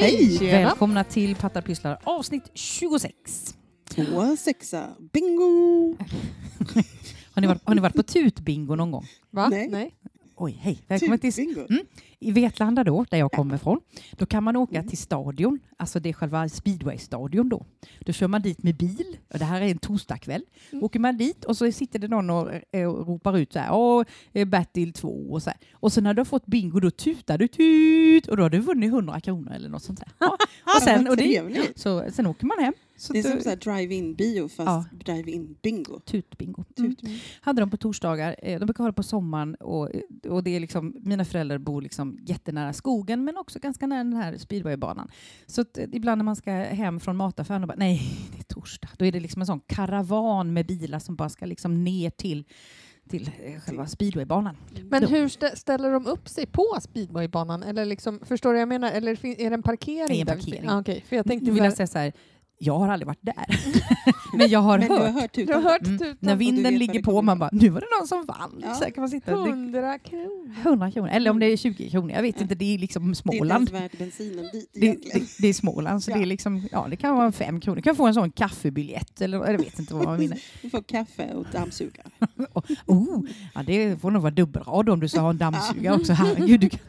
Hej! Hej! Välkomna till Pattarpysslar avsnitt 26. Två sexa. Bingo! Har ni varit, har ni varit på tutbingo någon gång? Va? Nej. Oj, hej. Välkommen till... Bingo. Mm. I Vetlanda då, där jag kommer ifrån, då kan man åka till stadion, alltså det är själva speedwaystadion då. Då kör man dit med bil, och det här är en torsdagkväll. Mm. Åker man dit och så sitter det någon och, eh, och ropar ut så här, åh, eh, Bertil 2 och så här. Och sen när du har fått bingo då tutar du tut och då har du vunnit 100 kronor eller något sånt där. Ja. Och sen, och det, så, sen åker man hem. Så Det är att, som så här drive-in bio fast Ja. drive-in bingo. Tutbingo. Mm. Tut. Hade de på torsdagar. Eh, De brukar ha det på sommaren och, och det är liksom, mina föräldrar bor liksom jättenära skogen men också ganska nära den här speedwaybanan. Så att, eh, ibland när man ska hem från mataffären och bara nej, det är torsdag. Då är det liksom en sån karavan med bilar som bara ska liksom ner till, till eh, själva speedwaybanan. Men hur stä- ställer de upp sig på speedwaybanan? Eller liksom, förstår du vad jag menar? Eller är det en parkering? Det är en där? parkering. Ah, okej. För jag tänkte Nu vill jag säga så här, jag har aldrig varit där. men jag har Men du har hört. har tutan? hört Mm. tutan? När du vet vinden ligger på, man bara, nu var det någon som vann. Ja. Så här kan man sitta och dricka 100 kronor. 100 kronor, eller om det är 20 kronor, jag vet inte, det är liksom Det är inte Småland. ens värt bensinen dit Det, det, det är Småland, så Ja. det, är liksom, ja, det kan vara fem kronor. Du kan få en sån kaffebiljett, eller jag vet inte vad man vinner. Du får kaffe och dammsugare. Oh, ja, det får nog vara dubbelrad om du ska ha en dammsugare också. Herregud, du kan,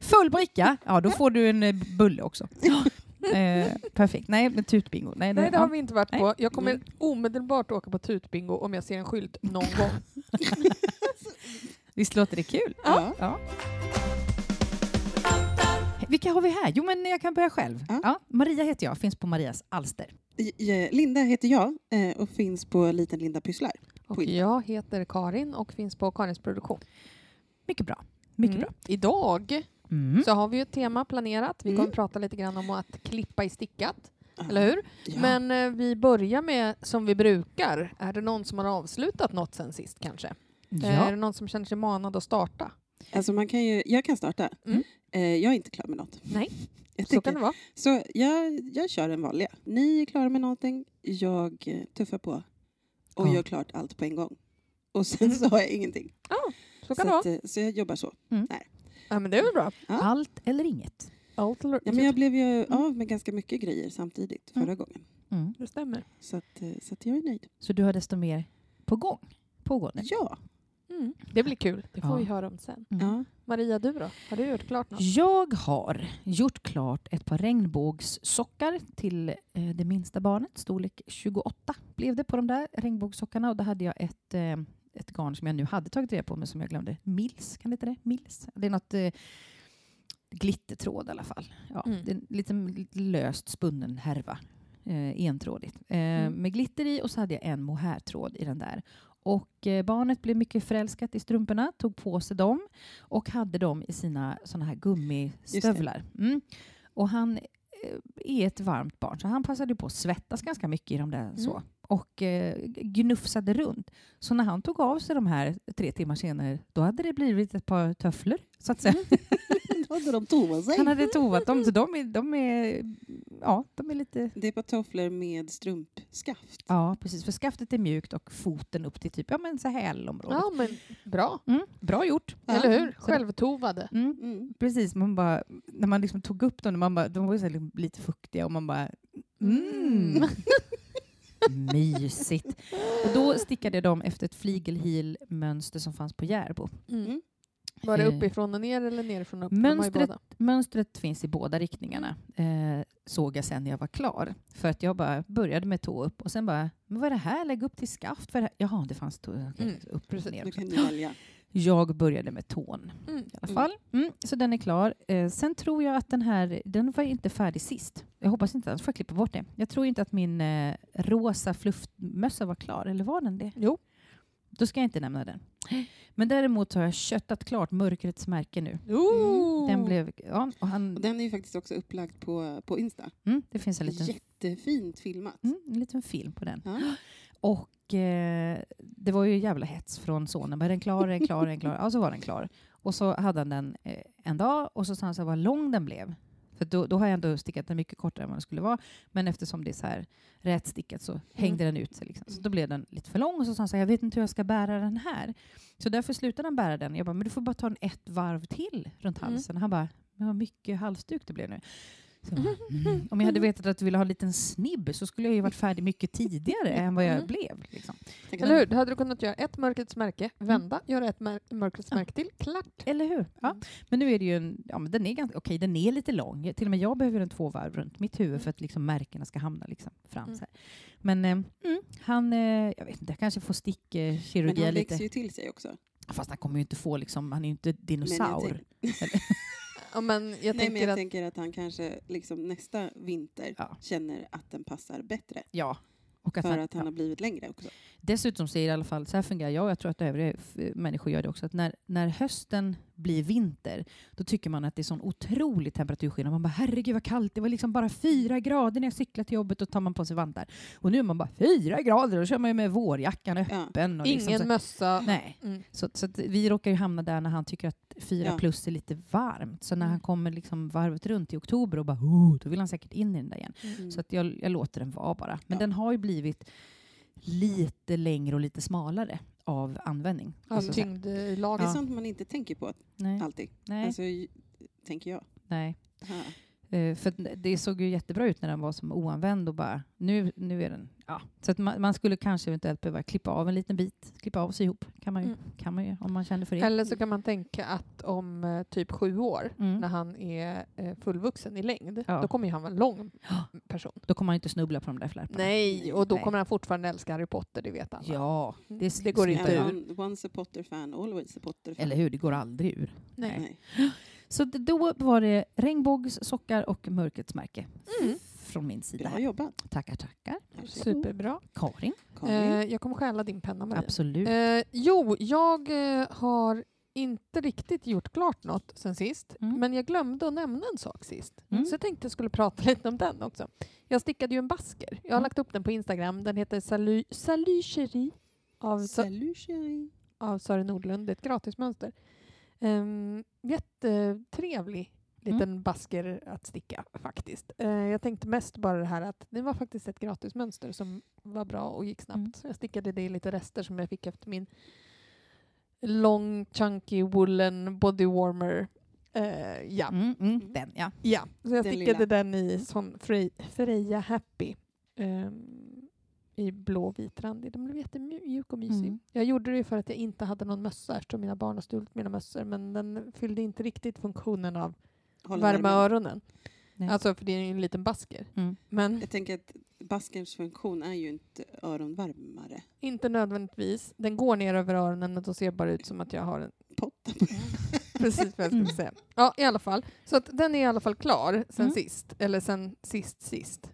full bricka, ja då får du en bulle också. Eh, perfekt. Nej, men tutbingo. Nej, Nej, det ja. har vi inte varit på. Jag kommer Mm. omedelbart åka på tutbingo om jag ser en skylt någon gång. Visst låter det kul? Ja. Ja. Vilka har vi här? Jo, men jag kan börja själv. Ja. Ja, Maria heter jag, finns på Marias alster. Linda heter jag eh, och finns på Liten Linda Pysslar. Och jag heter Karin och finns på Karins produktion. Mycket bra. Mycket Mm. bra. Idag Mm. så har vi ju ett tema planerat. Vi kommer Mm. prata lite grann om att klippa i stickat, Ja. eller hur? Ja. Men eh, vi börjar med som vi brukar. Är det någon som har avslutat något sen sist kanske? Eh, Är Ja. det någon som känner sig manad att starta? Alltså man kan ju, jag kan starta. Mm. Eh, jag är inte klar med något. Nej, Jag så tycker- kan det vara. Så jag, jag kör en vanliga. Ni är klara med någonting, jag eh, tuffar på och Ja. gör klart allt på en gång. Och sen så har jag ingenting. Så kan så, det vara. eh, så jag jobbar så. Ja, men det är väl bra. Ja. Allt eller inget. Allt eller- Ja, men jag blev ju av med ganska mycket grejer samtidigt förra Mm. gången. Mm. Det stämmer. Så, att, eh, så att jag är nöjd. Så du har desto mer på gång? Pågående? Ja. Mm. Det blir kul. Det får Ja. vi höra om sen. Mm. ja. Maria, du då? Har du gjort klart något? Jag har gjort klart ett par regnbågssockar till eh, det minsta barnet. Storlek 28 blev det på de där regnbågssockarna. Och då hade jag ett, eh, ett garn som jag nu hade tagit reda på men som jag glömde. Mils, kan det heta det? Mils? Det är något eh, glittertråd i alla fall. Ja, Mm. Det är en lite, lite löst spunnen härva. Eh, entrådigt. Eh, Mm. Med glitter i och så hade jag en mohairtråd i den där. Och eh, barnet blev mycket förälskat i strumporna, tog på sig dem och hade dem i sina såna här gummistövlar. Mm. Och han eh, är ett varmt barn så han passade på att svettas ganska mycket i de där så. Mm. Och eh, gnufsade runt. Så när han tog av sig de här tre timmar senare, då hade det blivit ett par töfflor, så att säga. Då hade de tovat sig. Han hade tovat dem, så de är, de är, ja, de är lite... Det är på tofflor med strumpskaft. Ja, precis. För skaftet är mjukt och foten upp till typ, ja men så hälområdet. Ja, men bra. Mm, bra gjort. Ja. Eller hur? Självtovade. Mm. Mm. Precis, man bara, när man liksom tog upp dem, man bara, de var ju lite fuktiga och man bara mm. Mysigt. Och då stickade jag dem efter ett flygelhil-mönster som fanns på Järbo. Mm. Var det Eh, uppifrån och ner eller nerifrån och upp? De Mönstret, båda. mönstret finns i båda riktningarna, eh, såg jag sen när jag var klar. För att jag bara började med tå upp och sen bara, men vad är det här? Lägg upp till skaft. För det här? Jaha, det fanns tå, okej, Mm, upp och ner också. välja. Jag började med tån. Mm. i alla fall. Mm, så den är klar. Eh, sen tror jag att den här, den var inte färdig sist. Jag hoppas inte, annars får jag klippa bort det. Jag tror inte att min eh, rosa fluffmössa var klar, eller var den det? Jo. Då ska jag inte nämna den. Men däremot har jag köttat klart mörkrets märke nu. Ooh. Den blev, ja, och han, Och den är ju faktiskt också upplagd på, på Insta. mm, det finns en liten, Jättefint filmat. mm, en liten film på den. Ja. Och eh, det var ju jävla hets från sonen. Var den klar? Är den klar? Är den klar? Ja, så var den klar. Och så hade han den eh, en dag och så sa han så här, vad lång den blev. För då, då har jag ändå stickat den mycket kortare än vad den skulle vara. Men eftersom det är så här rätstickat så hängde den ut sig. Liksom. Så då blev den lite för lång och så sa han så här, jag vet inte hur jag ska bära den här. Så därför slutade han bära den. Jag bara, men du får bara ta den ett varv till runt Mm. halsen. Han bara, men vad mycket halsduk det blev nu. Så, mm. Om jag hade vetat att du ville ha en liten snibb så skulle jag ju varit färdig mycket tidigare än vad jag Mm. blev. Liksom. Eller hur? Då hade du kunnat göra ett mörkrets märke, vända, göra ett mör- mörkrets Ja. märke till, klart. Eller hur? Ja. Mm. Men nu är det ju en, ja, men den är ganska, okej, den är lite lång. Till och med jag behöver en två varv runt mitt huvud för att liksom märkena ska hamna liksom fram. Mm. Så här. Men eh, mm, han, eh, jag vet inte, jag kanske får Men stickkirurgi han lite. växer ju till sig också. Fast han kommer ju inte få, liksom, han är ju inte Men dinosaur. Ja, men jag Nej, men tänker jag att tänker att han kanske liksom nästa vinter Ja. känner att den passar bättre. Ja. Och att För han, att han ja. har blivit längre också. Dessutom så är det i alla fall, så här fungerar jag och jag tror att övriga människor gör det också, att när, när hösten blir vinter, då tycker man att det är sån otrolig temperaturskillnad. Man bara herregud vad kallt, det var liksom bara fyra grader när jag cyklade till jobbet och tar man på sig vantar. Och nu är man bara fyra grader, då kör man ju med vårjackan Ja. öppen. Och ingen liksom så, mössa. nej. Mm. Så, så att vi råkar ju hamna där när han tycker att fyra Ja. plus är lite varmt. Så när Mm. han kommer liksom varvet runt i oktober och bara oh, då vill han säkert in i den där igen. Mm. Så att jag, jag låter den vara bara. Men Ja. den har ju blivit lite längre och lite smalare av användning. Alltså så här, Det är tyngdlagen. Sånt man inte tänker på nej, alltid. nej, Alltså, tänker jag. nej. Eh, för det såg ju jättebra ut när den var som oanvänd och bara nu, nu är den... Ja. Så att man, man skulle kanske eventuellt behöva klippa av en liten bit, klippa av sig ihop. Kan man ju, Mm. kan man ju om man känner för det. Eller så kan man tänka att om eh, typ sju år, Mm. när han är eh, fullvuxen i längd, Ja. då kommer ju han vara en lång person. Då kommer man ju inte snubbla på de där flärparna. Nej, och då Nej. kommer han fortfarande älska Harry Potter, det vet alla. Ja, det, det, det går inte ur. On- Once a Potter-fan, always a Potter-fan. Eller hur, det går aldrig ur. Nej. Nej. Så då var det regnbågssockar och mörkrets märke Mm. Från min sida. Bra jobbat. Tackar, tackar. Superbra. Karin? Karin. Eh, jag kommer stjäla din penna, Maria. Absolut. Eh, jo, jag eh, har inte riktigt gjort klart något sen sist, Mm. men jag glömde att nämna en sak sist. Mm. Så jag tänkte jag skulle prata lite om den också. Jag stickade ju en basker. Jag har Mm. lagt upp den på Instagram. Den heter Salut Chérie av, Salut av Sören Nordlund. Det är ett gratismönster. Um, jättetrevlig Mm. liten basker att sticka faktiskt. Eh, jag tänkte mest bara det här att det var faktiskt ett gratismönster som var bra och gick snabbt. Mm. Så jag stickade det i lite rester som jag fick efter min long chunky woolen body warmer. Eh, ja. Mm, mm, den, ja. ja, så jag Den stickade lilla. den i sån Frej, Freja Happy. ehm, I blå och vit randig. Den blev jättemjuk och mysig. Mm. Jag gjorde det för att jag inte hade någon mössa eftersom mina barn har stulit mina mössor. Men den fyllde inte riktigt funktionen av Hålla värma värmen. öronen. Nej. Alltså för det är ju en liten basker. Mm. Men Jag tänker att baskens funktion är ju inte öronvärmare. inte nödvändigtvis. Den går ner över öronen men då ser det bara ut som att jag har en Potta. Precis vad jag skulle Mm. säga. Ja, i alla fall. Så att den är i alla fall klar sen Mm. sist. Eller sen sist sist.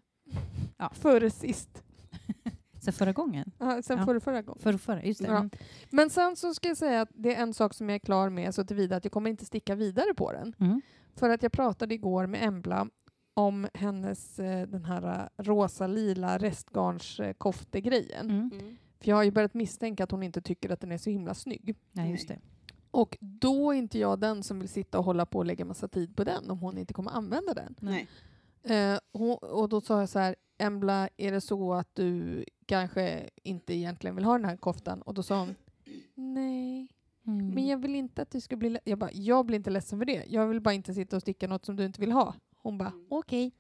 Ja. Före sist. Så förra gången? Ja, sen Ja. förra, förra gången. Förra, förra, just det. Ja. Mm. Men sen så ska jag säga att det är en sak som jag är klar med så tillvida att jag kommer inte sticka vidare på den. Mm. För att jag pratade igår med Embla om hennes eh, den här eh, rosa-lila restgarns-koftegrejen. Mm. Mm. För jag har ju börjat misstänka att hon inte tycker att den är så himla snygg. Nej, just det. Och då är inte jag den som vill sitta och hålla på och lägga massa tid på den om hon inte kommer använda den. Nej. Eh, hon, och då sa jag så här, Embla, är det så att du kanske inte egentligen vill ha den här koftan? Och då sa hon, nej, Mm. men jag vill inte att du ska bli... led-" Jag bara, jag blir inte ledsen för det. Jag vill bara inte sitta och sticka något som du inte vill ha. Hon bara, Mm. okej.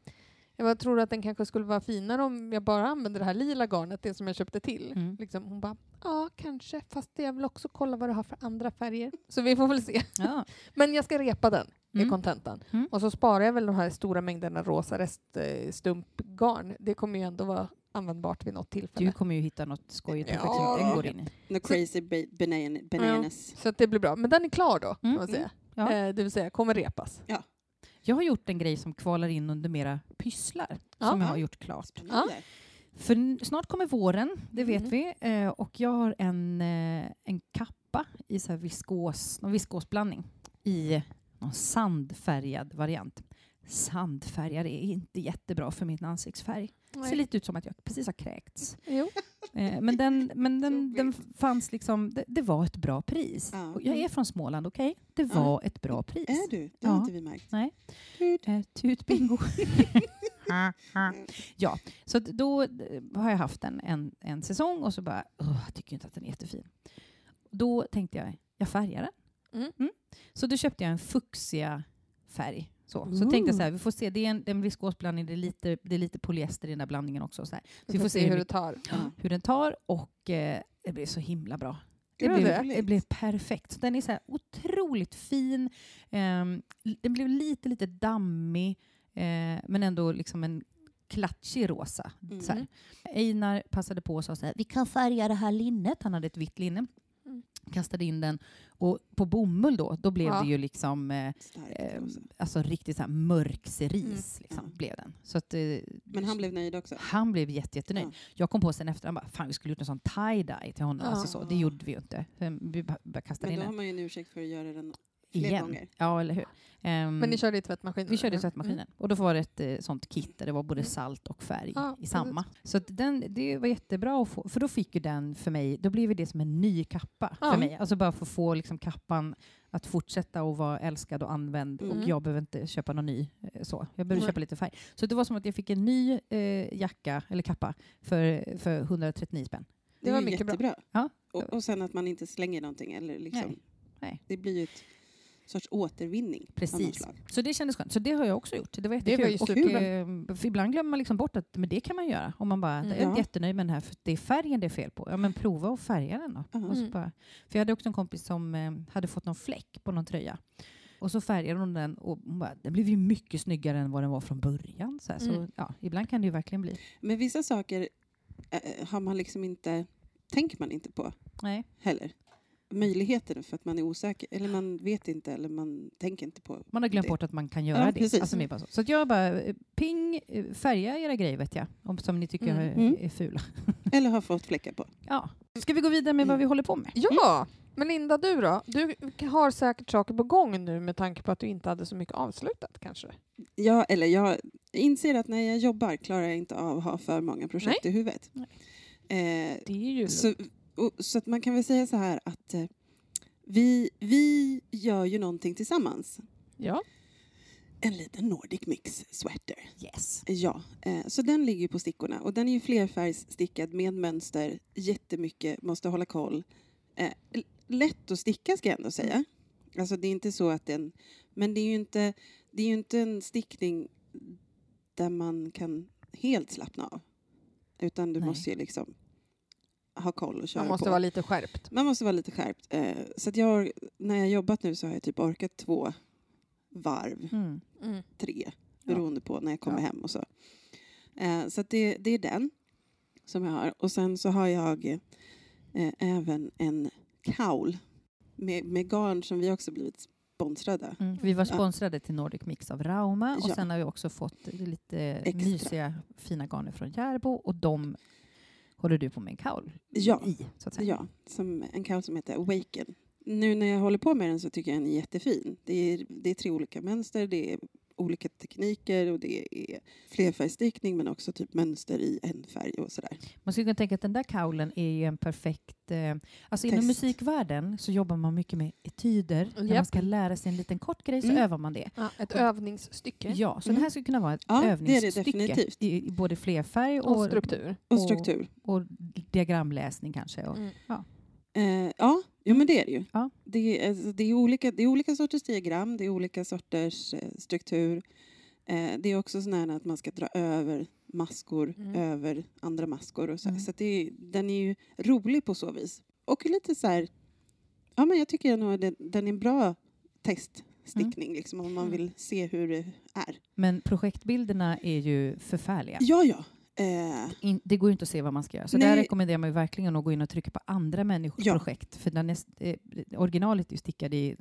Jag bara, tror att den kanske skulle vara finare om jag bara använde det här lila garnet, det som jag köpte till? Mm. Liksom, hon bara, ja kanske, fast jag vill också kolla vad du har för andra färger. Så vi får väl se. Ja. Men jag ska repa den, är Mm. kontentan. Mm. Och så sparar jag väl de här stora mängderna rosa reststumpgarn. Det kommer ju ändå vara användbart vid något tillfälle. Du kommer ju hitta något skojigt projekt Ja. som den går in i. No crazy ba- banan- bananas. Så att det blir bra. Men den är klar då, kan Mm. man säga. Ja. Eh, det vill säga, kommer repas. Jag har gjort en grej som kvalar in under mera pysslar, Ja. som jag har gjort klart. Spännande. För snart kommer våren, det vet Mhm. vi. Eh, och jag har en, eh, en kappa i så här viskos, någon viskosblandning i någon sandfärgad variant. Sandfärgad är inte jättebra för min ansiktsfärg. Det ser lite ut som att jag precis har kräkts. Jo. Eh, men den, men den, den fanns liksom, det, det var ett bra pris. Ja. Jag är från Småland, okej? Det Ja. var ett bra pris. Är du? Det Ja. har inte vi märkt. Nej. Tut. Eh, tut bingo. ja, så då eh, har jag haft den en, en säsong och så bara, "Åh, jag tycker inte att den är jättefin. Då tänkte jag, jag färgar den. Mm. Så då köpte jag en fuchsia färg Så, så tänkte jag så här, vi får se, det är en, en viskosblandning, det är, lite, det är lite polyester i den där blandningen också. Så, så vi får se hur, hur det tar. Ja. hur den tar och eh, det blir så himla bra. Det blev, det? blev perfekt. Så Den är så här otroligt fin. ehm, den blev lite, lite dammig, eh, men ändå liksom en klatschig rosa. Mm. Så här. Einar passade på och sa så här, vi kan färga det här linnet. Han hade ett vitt linne. Mm. Kastade in den. Och på bomull då, då blev Ja. det ju liksom eh, eh, alltså riktigt så här mörk cerise. Liksom, Mm. blev den. Så att, eh, Men han blev nöjd också. han blev jätte, jättenöjd. Ja. Jag kom på sen efter, han bara, fan vi skulle gjort en sån tie-dye till honom. Ja. Alltså så. Det gjorde vi ju inte. Vi bara kastade Men in då har den. man ju en ursäkt för att göra den fler Igen. gånger. Ja, eller hur. Ehm, Men ni körde i tvättmaskinen? vi körde i tvättmaskinen. Och då var det ett eh, sånt kit där det var både salt och färg Ja, i samma. Så att den, det var jättebra att få, för då fick ju den för mig, då blev det som en ny kappa Ja. för mig. Alltså bara för att få liksom kappan att fortsätta att vara älskad och använd Mm. och jag behöver inte köpa någon ny. eh, Så. Jag behöver Nej. köpa lite färg. Så det var som att jag fick en ny eh, jacka, eller kappa, för, för 139 spänn. Det var är ju mycket bra. jättebra. Ja. Och, och sen att man inte slänger någonting. Eller liksom, Nej. Nej. Det blir ju ett sorts återvinning. Precis. Så det kändes skönt. Så det har jag också gjort. Det var Det var ju jättekul. och, eh, ibland glömmer man liksom bort att men det kan man göra. Om man bara, Mm. jag är Ja. jättenöjd med den här, för det är färgen det är fel på. Ja, men prova att färga den då. Ja. Och så Mm. bara, för jag hade också en kompis som eh, hade fått någon fläck på någon tröja. Och så färgade hon den och hon bara, den blev ju mycket snyggare än vad den var från början. Så, här. så Mm. ja, ibland kan det ju verkligen bli. Men vissa saker eh, har man liksom inte, tänker man inte på Nej. heller. Möjligheter för att man är osäker. Eller man vet inte eller man tänker inte på. Man har glömt Det- bort att man kan göra Ja, det. precis. Alltså, bara så. så att jag bara, eh, ping, eh, färga era grejer vet jag. Om, som ni tycker Mm. är, Mm. är fula. Eller har fått fläckar på. Ja. Ska vi gå vidare med vad Mm. vi håller på med? Ja, men Linda du då? Du har säkert saker på gång nu med tanke på att du inte hade så mycket avslutat kanske? Ja, eller jag inser att när jag jobbar klarar jag inte av att ha för många projekt i huvudet. Nej. Eh, Det är ju så, så att man kan väl säga så här att eh, vi, vi gör ju någonting tillsammans. Ja. En liten Nordic Mix sweater. Yes. Ja, eh, så den ligger på stickorna och den är ju flerfärgsstickad med mönster, jättemycket, måste hålla koll. Eh, lätt att sticka ska jag ändå säga. Alltså det är inte så att den, men det är ju inte, det är ju inte en stickning där man kan helt slappna av. Utan du Nej. måste ju liksom ha koll och köra Man måste på. vara lite skärpt. Man måste vara lite skärpt. Eh, så att jag, har- när jag har jobbat nu så har jag typ orkat två varv Mm. Mm. tre, Ja. beroende på när jag kommer Ja. hem och så. Eh, så att det, det är den som jag har. Och sen så har jag eh, även en kaul med, med garn som vi också blivit sponsrade. Mm. Vi var Ja. sponsrade till Nordic Mix av Rauma och Ja. sen har vi också fått lite Extra. mysiga fina garner från Järbo och de håller du på med en kaul Ja. i. Så att säga. Ja, som, en kaul som heter Awaken. Nu när jag håller på med den så tycker jag den är jättefin. Det är, det är tre olika mönster, det är olika tekniker och det är flerfärgstickning men också typ mönster i en färg och sådär. Man skulle kunna tänka att den där kaulen är ju en perfekt... Eh, alltså inom Test. musikvärlden så jobbar man mycket med etyder. När man ska lära sig en liten kort grej så Mm. övar man det. Ja, ett Och- övningsstycke Ja, så Mm. det här skulle kunna vara ett Ja, det är det övningsstycke definitivt. i, i både flerfärg och, och struktur. Och Och- struktur. och diagramläsning kanske. Och, Mm. Eh, ja, jo, men det är det ju. Ja. Det, är, alltså, det, är olika, det är olika sorters diagram, det är olika sorters eh, struktur. Eh, det är också sån att man ska dra över maskor Mm. över andra maskor. Och så Mm. så det är, den är ju rolig på så vis. Och lite så här... Ja, men jag tycker nog att den, den är en bra teststickning liksom, om man Mm. vill se hur det är. Men projektbilderna är ju förfärliga. Ja, ja. Eh, In, det går ju inte att se vad man ska göra. Så Nej. där rekommenderar man ju verkligen att gå in och trycka på andra människors Ja. projekt. För den är, eh, originalet är ju stickad i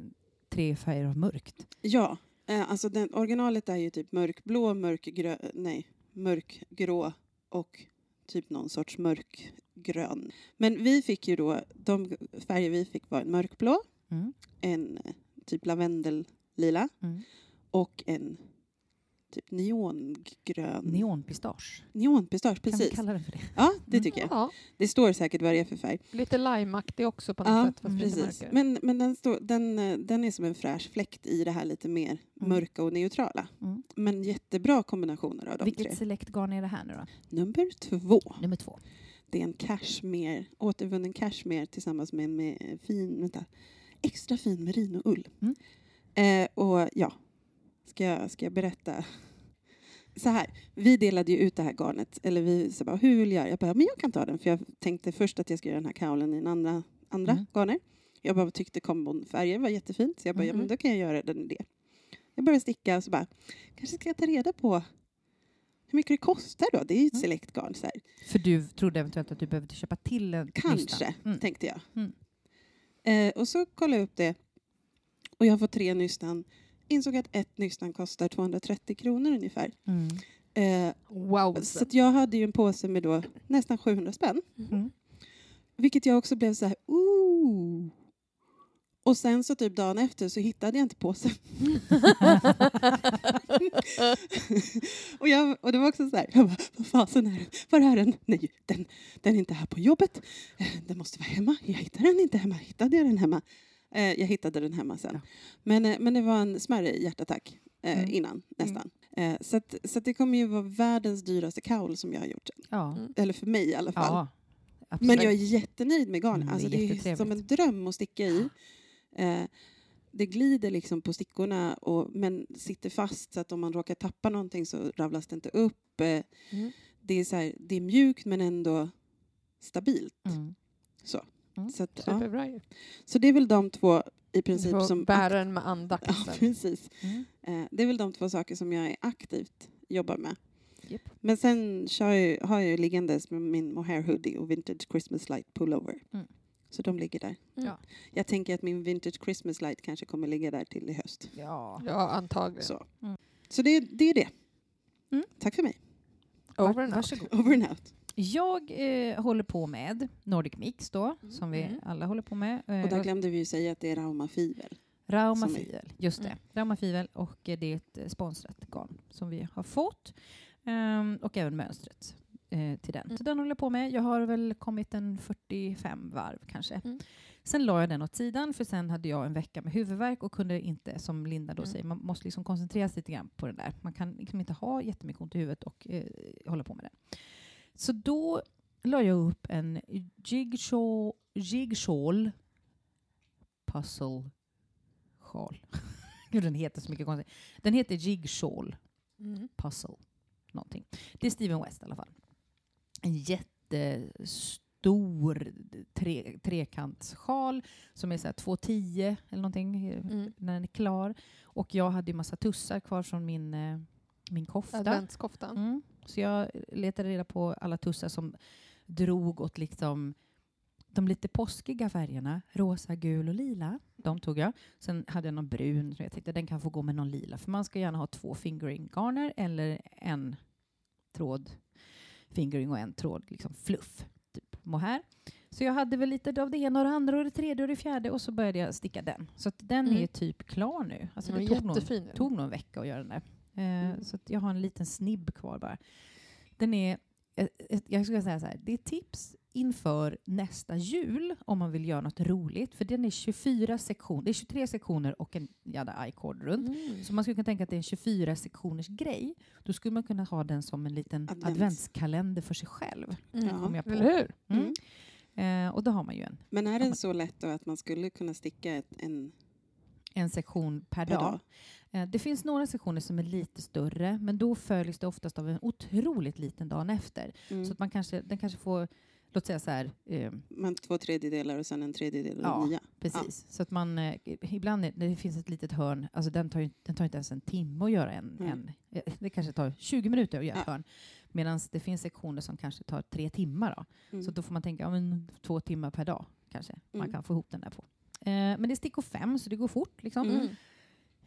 tre färger av mörkt. Ja, eh, alltså den, originalet är ju typ mörkblå, mörkgrö, nej, mörkgrå och typ någon sorts mörkgrön. Men vi fick ju då, de färger vi fick var en mörkblå, Mm. en eh, typ lavendellila Mm. och en typ neongrön. Neonpistage. Neonpistage, Kan vi precis. kalla den för det? Ja, det Mm. tycker jag. Ja, Det står säkert vad det är för färg. lite limeaktig också på något Ja, sätt. Fast precis. Men, men den, står, den, eh, den är som en fräsch fläkt i det här lite mer Mm. mörka och neutrala. Mm. Men jättebra kombinationer av de Vilket tre. selektgarn är det här nu då? Nummer två. Nummer två. Det är en cashmere, återvunnen cashmere tillsammans med, med fin, vänta, extra fin merinoull. Mm. Eh, och ja, Ska jag, ska jag berätta? Så här, vi delade ju ut det här garnet. Eller vi sa bara, hur vill jag? Jag bara, men jag kan ta den. För jag tänkte först att jag ska göra den här kaulen i en andra, andra Mm. garner. Jag bara tyckte kombon färger var jättefint. Så jag bara, ja, men Mhm. då kan jag göra den i det. Jag började sticka och så bara, kanske ska jag ta reda på hur mycket det kostar då? Det är ju ett Mm. select garn. Så här. För du trodde eventuellt att du behövde köpa till en Kanske. Mm. tänkte jag. Mm. Eh, och så kollade jag upp det. Och jag har fått tre nystan. Insåg att ett nystan kostar 230 kronor ungefär. Mm. Eh, Wow. så jag hade ju en påse med då nästan 700 spänn. Mm. Vilket jag också blev så här, ooh. Och sen så typ dagen efter så hittade jag inte påsen. och, jag, och det var också så här, jag bara, vad fasen är den? Var är den? Nej, den, den är inte här på jobbet. Eh, Den måste vara hemma. Jag hittade den inte hemma. Hittade jag den hemma? Eh, jag hittade den hemma sen. Ja. Men, eh, men det var en smärre hjärtattack eh, Mm. innan, nästan. Eh, så att, så att det kommer ju vara världens dyraste kaul som jag har gjort. Ja. Mm. Eller för mig i alla fall. ja. Men jag är jättenöjd med garn. Mm, det är alltså, det är som en dröm att sticka i. Eh, det glider liksom på stickorna och, men sitter fast så att om man råkar tappa någonting så ravlas det inte upp. Eh, Mm. det, är så här, det är mjukt men ändå stabilt. Mm. Så, Mm. så, att, ja. Superbra ju. så det är väl de två i princip som... bära den med Ja, andakt. precis. Mm. Eh, det är väl de två saker som jag är aktivt jobbar med. Japp. Men sen kör jag, har jag ju liggandes med min mohair hoodie och vintage Christmas light pullover. Mm. Så de ligger där. Mm. Ja. Jag tänker att min vintage Christmas light kanske kommer ligga där till i höst. Ja. Ja, antagligen. Så, Mm. så det, det är det. Mm. Tack för mig. Over and out. Varsågod. Over and out. Jag eh, håller på med Nordic Mix då, som vi Mm. alla håller på med. Eh, Och där glömde vi ju säga att det är Rauma Fivel. Rauma Fivel, just det. Mm. Rauma Fivel och eh, det är ett eh, sponsrat garn som vi har fått. Ehm, och även mönstret eh, till den. Mm. Så den håller jag på med. Jag har väl kommit en 45 varv kanske. Mm. Sen la jag den åt sidan för sen hade jag en vecka med huvudvärk och kunde inte, som Linda då Mm. säger, man måste liksom koncentrera sig lite grann på den där. Man kan liksom inte ha jättemycket ont i huvudet och eh, hålla på med det. Så då la jag upp en jigsaw, jigsaw puzzle sjal. Gud, den heter så mycket konstigt. Den heter jigsaw Mm. puzzle någonting. Det är Steven West i alla fall. En jättestor tre, trekantssjal som är så här 2,10 eller någonting eh, Mm. när den är klar. Och jag hade ju massa tussar kvar från min, eh, min kofta. Adventskoftan. Mm. Så jag letade reda på alla tussar som drog åt liksom de lite påskiga färgerna. Rosa, gul och lila. De tog jag. Sen hade jag någon brun jag tänkte den kan få gå med någon lila. För man ska gärna ha två fingering garner eller en tråd fingering och en tråd liksom fluff. Typ mohair. Så jag hade väl lite av det ena och det andra och det tredje och det fjärde och så började jag sticka den. Så den Mm. är typ klar nu. Alltså det tog jättefin. tog nog en vecka att göra den där. Eh, Mm. Så att jag har en liten snibb kvar bara. Den är, eh, eh, jag skulle säga så här, det är tips inför nästa jul om man vill göra något roligt. För den är 24 sektioner, det är 23 sektioner och en jävla i-cord runt. Mm. Så man skulle kunna tänka att det är en 24 sektioners grej. Då skulle man kunna ha den som en liten Advents. adventskalender för sig själv. Mm. Ja. Jag på. Eller hur? Mm. Mm. Eh, och då har man ju en, Men är den så lätt då att man skulle kunna sticka ett, en en sektion per, per dag. dag? Eh, Det finns några sektioner som är lite större, men då följs det oftast av en otroligt liten dagen efter. Mm. Så att man kanske, den kanske får, låt säga så här, eh, Man två tredjedelar och sen en tredjedel Ja. nya. precis. Så att man, eh, ibland är, när det finns ett litet hörn, alltså den tar, ju, den tar inte ens en timme att göra en, Mm. en eh, det kanske tar 20 minuter att göra ett Ja. hörn. Medan det finns sektioner som kanske tar tre timmar. Då. Mm. Så då får man tänka, ja, men två timmar per dag kanske man Mm. kan få ihop den där på. Eh, men det är stickor fem, så det går fort. Liksom. Mm.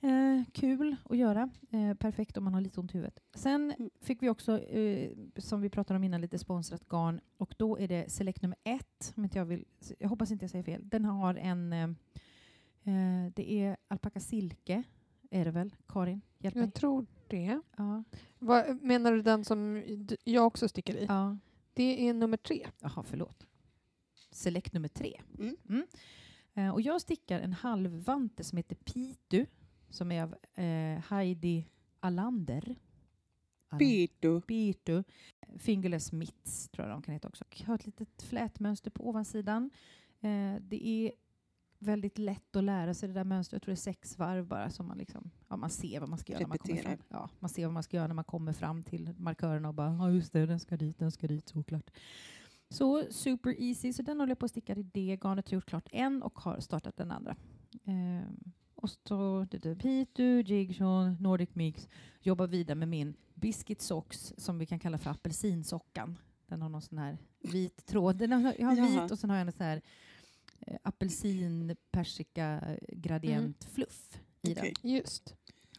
Eh, kul att göra. Eh, perfekt om man har lite ont i huvudet. Sen Mm. fick vi också, eh, som vi pratade om innan, lite sponsrat garn. Och då är det Select nummer ett. Om inte jag, vill, jag hoppas inte jag säger fel. Den har en... Eh, eh, det är alpaka silke, är det väl? Karin, hjälp mig. Jag tror det. Ja. Vad, menar du den som jag också sticker i? ja. Det är nummer tre. Jaha, förlåt. Select nummer tre. Mm. Eh, och jag stickar en halvvante som heter Pitu, som är av eh, Heidi Alander. Alan- Pito. Pitu. Fingerless mitts tror jag de kan heta också. Jag har ett litet flätmönster på ovansidan. Eh, det är väldigt lätt att lära sig det där mönstret. Jag tror det är sex varv bara som man liksom, ja man ser vad man ska göra när man kommer Repeterar. fram. Ja, man ser vad man ska göra när man kommer fram till markörerna och bara, ja just det, den ska dit, den ska dit, såklart. Så super easy, så den håller jag på att sticka i det garnet, har gjort klart en och har startat den andra. Ehm, och så Pitu, Jigsaw, Nordic Mix, jobbar vidare med min Biscuit Socks som vi kan kalla för apelsinsockan. Den har någon sån här vit tråd. Den har, jag har Jaha. vit och sen har jag en sån här eh, apelsin persika gradient fluff i. Just. den.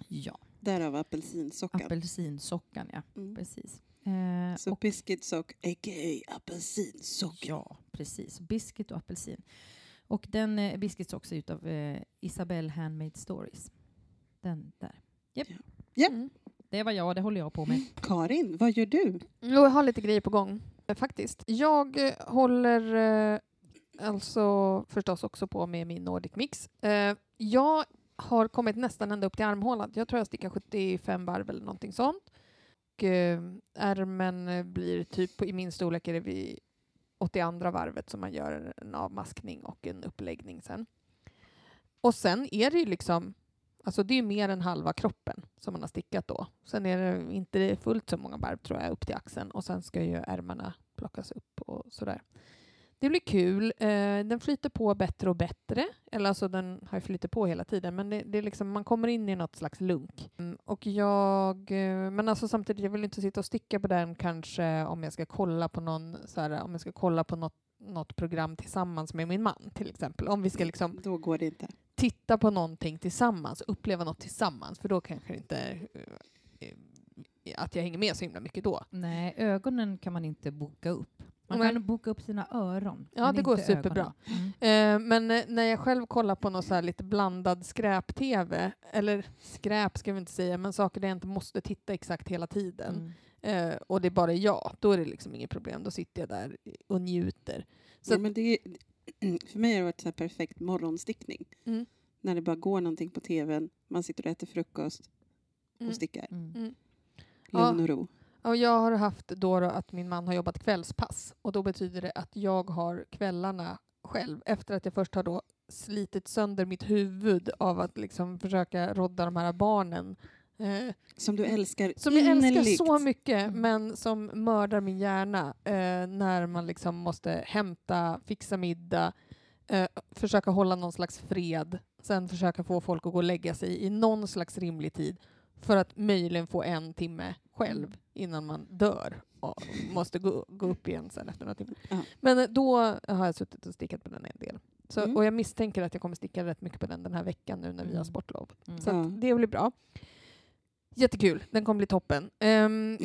Ja, Därav apelsinsockan. apelsinsockan ja, Mm. precis. Eh, Så och, biscuit sock, a.k.a. apelsinsockan. ja, precis. Biscuit och apelsin. Och den eh, Biscuit Socks är utav eh, Isabelle Handmade Stories. Den där. Japp. Ja. Mm. Det var jag, det håller jag på med. Karin, vad gör du? Jag har lite grejer på gång eh, faktiskt. Jag eh, håller eh, alltså förstås också på med min Nordic Mix. Eh, jag har kommit nästan ända upp till armhålan. Jag tror jag stickar 75 varv eller någonting sånt. Och, eh, ärmen eh, blir typ, på- i min storlek är det vid 82 varvet som man gör en avmaskning och en uppläggning sen. Och sen är det ju liksom Alltså det är mer än halva kroppen som man har stickat då. Sen är det inte fullt så många varv tror jag upp till axeln och sen ska ju ärmarna plockas upp och sådär. Det blir kul. Eh, den flyter på bättre och bättre. Eller alltså den har ju flyttat på hela tiden men det, det är liksom, man kommer in i något slags lunk. Mm, och jag, eh, men alltså samtidigt, jag vill inte sitta och sticka på den kanske om jag ska kolla på någon, så här, om jag ska kolla på något, något program tillsammans med min man till exempel. Om vi ska liksom Då går det inte. titta på någonting tillsammans, uppleva något tillsammans, för då kanske det inte eh, att jag hänger med så himla mycket då. Nej, ögonen kan man inte boka upp. Man kan boka upp sina öron. Ja, det går superbra. Mm. Eh, men eh, när jag själv kollar på någon så här lite blandad skräp-tv, eller skräp ska vi inte säga, men saker där jag inte måste titta exakt hela tiden, Mm. eh, och det är bara jag, då är det liksom inget problem. Då sitter jag där och njuter. Så ja, men det är, för mig har det varit så här perfekt morgonstickning. Mm. När det bara går någonting på tvn, man sitter och äter frukost och Mm. stickar. Mm. Mm. Lugn och ro. Och jag har haft då, då att min man har jobbat kvällspass och då betyder det att jag har kvällarna själv efter att jag först har då slitit sönder mitt huvud av att liksom försöka rodda de här barnen eh, Som du älskar som jag älskar innerligt. så mycket Mm. men som mördar min hjärna eh, när man liksom måste hämta, fixa middag, eh, försöka hålla någon slags fred, sen försöka få folk att gå och lägga sig i någon slags rimlig tid för att möjligen få en timme själv innan man dör och måste gå, gå upp igen sen efter några timmar. Ja. Men eh, då har jag suttit och stickat på den en del. Så, Mm. Och jag misstänker att jag kommer sticka rätt mycket på den den här veckan nu när vi har Mm. sportlov. Mm. Så det blir bra. Jättekul, den kommer bli toppen. Och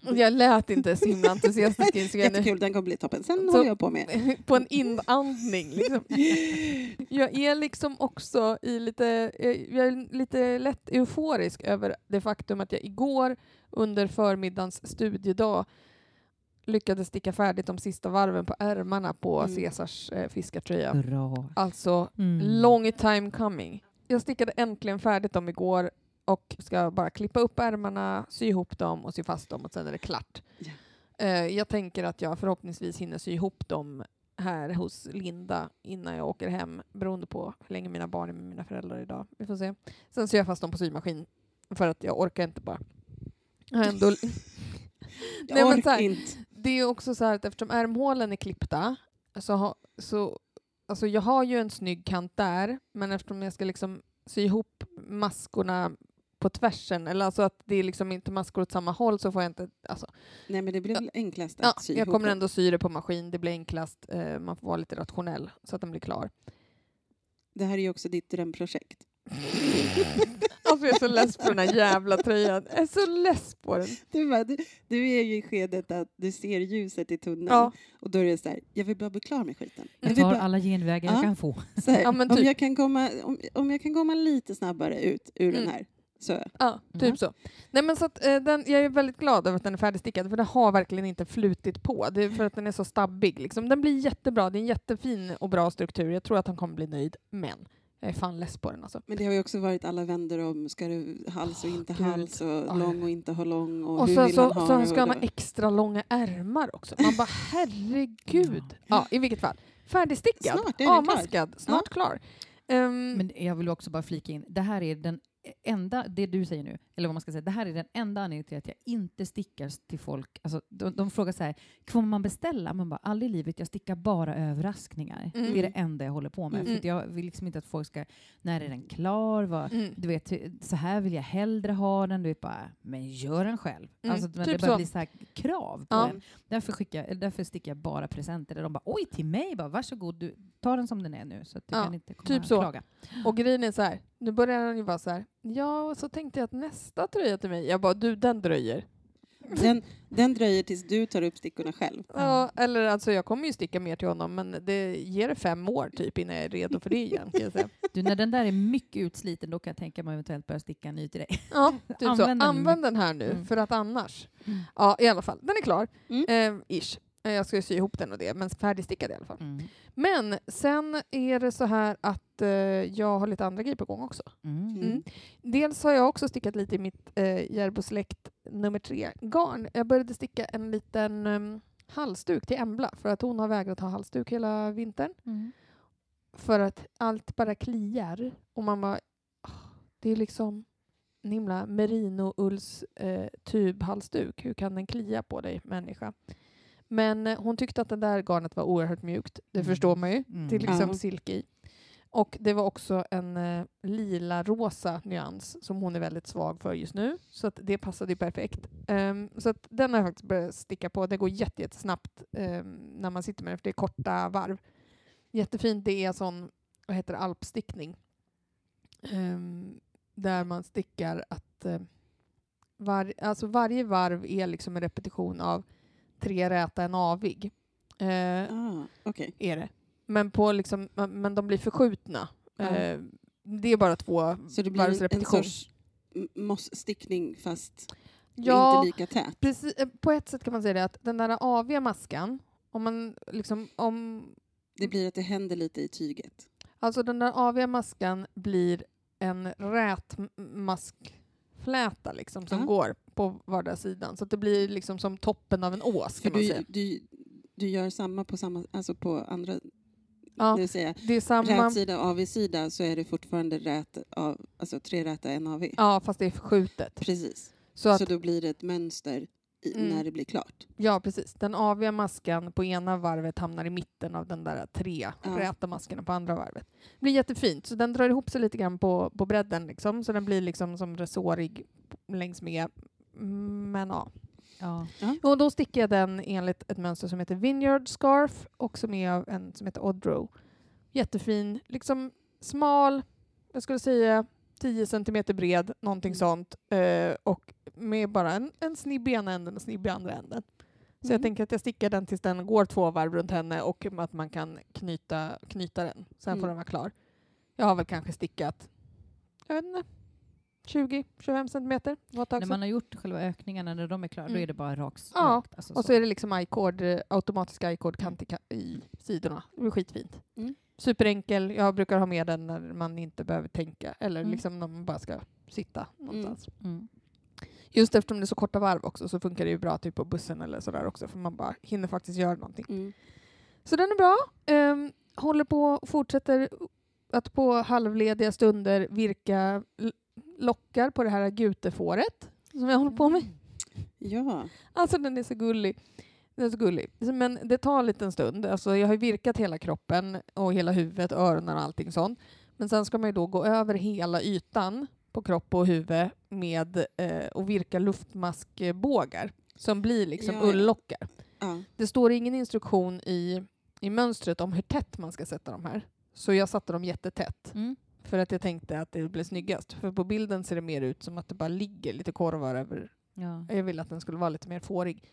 jag lät inte så himla entusiastisk. Jättekul, den kommer bli toppen. Sen Så- håller jag på med. på en inandning. Liksom. Jag är liksom också i lite, eh, jag är lite lätt euforisk över det faktum att jag igår under förmiddagens studiedag lyckades sticka färdigt de sista varven på ärmarna på Mm. Caesars eh, fiskartröja. Bra. Alltså Mm. long time coming. Jag stickade äntligen färdigt dem igår och ska bara klippa upp ärmarna, sy ihop dem och sy fast dem och sen är det klart. Eh, jag tänker att jag förhoppningsvis hinner sy ihop dem här hos Linda innan jag åker hem beroende på hur länge mina barn är med mina föräldrar idag. Vi får se. Sen syr jag fast dem på symaskin för att jag orkar inte bara. Jag ändå Jag Nej, här- inte. det är också så här att eftersom ärmhålen är klippta så, ha, så alltså jag har ju en snygg kant där, men eftersom jag ska liksom sy ihop maskorna på tvärsen, eller alltså att det är liksom inte maskor åt samma håll så får jag inte, alltså, Nej, men det blir väl enklast att ja, sy jag kommer ändå sy det på maskin, det blir enklast, eh, man får vara lite rationell så att den blir klar. Det här är ju också ditt drömprojekt. Alltså jag är så less på den här jävla tröjan, jag är så less på den. Du, bara, du, du är ju i skedet att du ser ljuset i tunneln Ja, och då är det så här, jag vill bara bli klar med skiten. Jag Jag tar bara, alla genvägar Ja. jag kan få. här, Ja, men om, typ. jag kan komma, om, om jag kan komma lite snabbare ut ur den Mm. här så Ja, typ Mhm. så. Nej, men så att, eh, den, jag är väldigt glad över att den är färdigstickad, för det har verkligen inte flutit på. Det är för att den är så stabbig. Liksom. Den blir jättebra, det är en jättefin och bra struktur. Jag tror att han kommer bli nöjd, men jag är fan less på den alltså. Men det har ju också varit alla vänder om ska du hals och inte Gud. hals och Ja. lång och inte ha lång och, Och hur så, vill så, han ha så det ska han ha extra långa ärmar också. Man bara herregud. Ja, i vilket fall. Färdigstickad, Snart är den klar. avmaskad, snart klar. Ehm, Men jag vill också bara flika in, det här är den enda, det du säger nu, eller vad man ska säga, det här är den enda anledningen till att jag inte stickar till folk. Alltså, de, de frågar så här, kommer man beställa? Man bara, aldrig i livet, jag stickar bara överraskningar. Mm. Det är det enda jag håller på med. Mm. För jag vill liksom inte att folk ska, när är den klar? Vad, mm. du vet, så här vill jag hellre ha den. Du vet bara, men gör den själv. Mm, Alltså, typ det börjar bli så här krav på Ja. den. Därför, skickar, därför stickar jag bara presenter. Där de bara, oj, till mig? Bara, Varsågod, du, ta den som den är nu. Så att du Ja, kan inte komma typ och så. klaga. Och grejen är så här, nu börjar han ju vara så här, ja, och så tänkte jag att nästa tröja till mig, jag bara, du, den dröjer. Den, den dröjer tills du tar upp stickorna själv. Ja, eller alltså jag kommer ju sticka mer till honom, men det ger det fem år typ innan jag är redo för det igen. Kan jag säga. Du, när den där är mycket utsliten, då kan jag tänka mig eventuellt börja sticka en ny till dig. Ja, typ så. Använd den. Använd den här nu, Mm. för att annars. Mm. Ja, i alla fall. Den är klar. Mm. Eh, ish. Eh, Jag ska ju sy ihop den och det, men färdigstickad i alla fall. Mm. Men sen är det så här att eh, jag har lite andra grejer på gång också. Mm. Mm. Dels har jag också stickat lite i mitt eh, Järbo Select nummer tre garn. Jag började sticka en liten um, halsduk till Embla för att hon har vägrat ha halsduk hela vintern. Mm. För att allt bara kliar och man bara, "Ah, det är liksom en himla merino-ulls eh, tubhalsduk. Hur kan den klia på dig människa? Men eh, hon tyckte att det där garnet var oerhört mjukt. Det Mm. förstår man ju. Mm. Det är liksom Ja. silke i. Och det var också en eh, lila-rosa nyans som hon är väldigt svag för just nu. Så att det passade ju perfekt. Ehm, så att den har jag faktiskt börjat sticka på. Det går jätte- jättesnabbt um, när man sitter med den för det är korta varv. Jättefint. Det är sån, vad heter det, alpstickning. Ehm, där man stickar att eh, var, alltså varje varv är liksom en repetition av tre räta, en avig. Eh, Ah, Okej. är det. Men, på liksom, men de blir förskjutna. Ja. Eh, det är bara två Så det varvs blir en, repetition. sorts mossstickning fast ja, inte lika tät? precis, eh, på ett sätt kan man säga det att den där aviga maskan, om man liksom, om, Det blir att det händer lite i tyget. alltså den där aviga maskan blir en rät m- maskfläta liksom, som Ja. går på vardera sidan. Så att det blir liksom som toppen av en ås För kan man du, säga. du, du gör samma på, samma, alltså på andra... Ja, Det vill säga, det är samma, rätsida AV-sida så är det fortfarande rät av, alltså tre räta, en AV. ja fast det är förskjutet. Precis. Så att Så då blir det ett mönster i, Mm. när det blir klart. Ja, precis. Den aviga maskan på ena varvet hamnar i mitten av den där tre Ja. räta maskarna på andra varvet. Det blir jättefint. Så den drar ihop sig lite grann på, på bredden, liksom. så den blir liksom som resårig längs med. Men ja. Ja. Och då sticker jag den enligt ett mönster som heter Vineyard Scarf och som är av en som heter Oddrow. Jättefin, liksom smal, jag skulle säga 10 centimeter bred, någonting Mm. sånt. Eh, och med bara en, en snibb i ena änden och snibb i andra änden. Så jag Mm. tänker att jag stickar den tills den går två varv runt henne och att man kan knyta, knyta den. Sen får Mm. den vara klar. Jag har väl kanske stickat, jag vet inte, 20-25 centimeter. När man har gjort själva ökningarna, när de är klara, då Mm. är det bara raks, Ja, rakt. Alltså Och så är det liksom i-cord, eh, automatisk i-cord kant i, i sidorna. Det blir skitfint. Mm. Superenkel. Jag brukar ha med den när man inte behöver tänka eller Mm. liksom när man bara ska sitta någonstans. Mm. Just eftersom det är så korta varv också så funkar det ju bra typ på bussen eller sådär också för man bara hinner faktiskt göra någonting. Mm. Så den är bra. Ehm, håller på och fortsätter att på halvlediga stunder virka lockar på det här gutefåret som jag håller på med. Ja. Alltså den är så gullig. Den är så gullig. Men det tar en liten stund. Alltså, jag har virkat hela kroppen och hela huvudet, öronen och allting sånt. Men sen ska man ju då gå över hela ytan på kropp och huvud med eh, och virka luftmaskbågar som blir liksom Ja, ullockar. ja. Det står ingen instruktion i, i mönstret om hur tätt man ska sätta de här. Så jag satte dem jättetätt. Mm. För att jag tänkte att det blev snyggast. För på bilden ser det mer ut som att det bara ligger lite korvar över Ja. jag ville att den skulle vara lite mer fårig.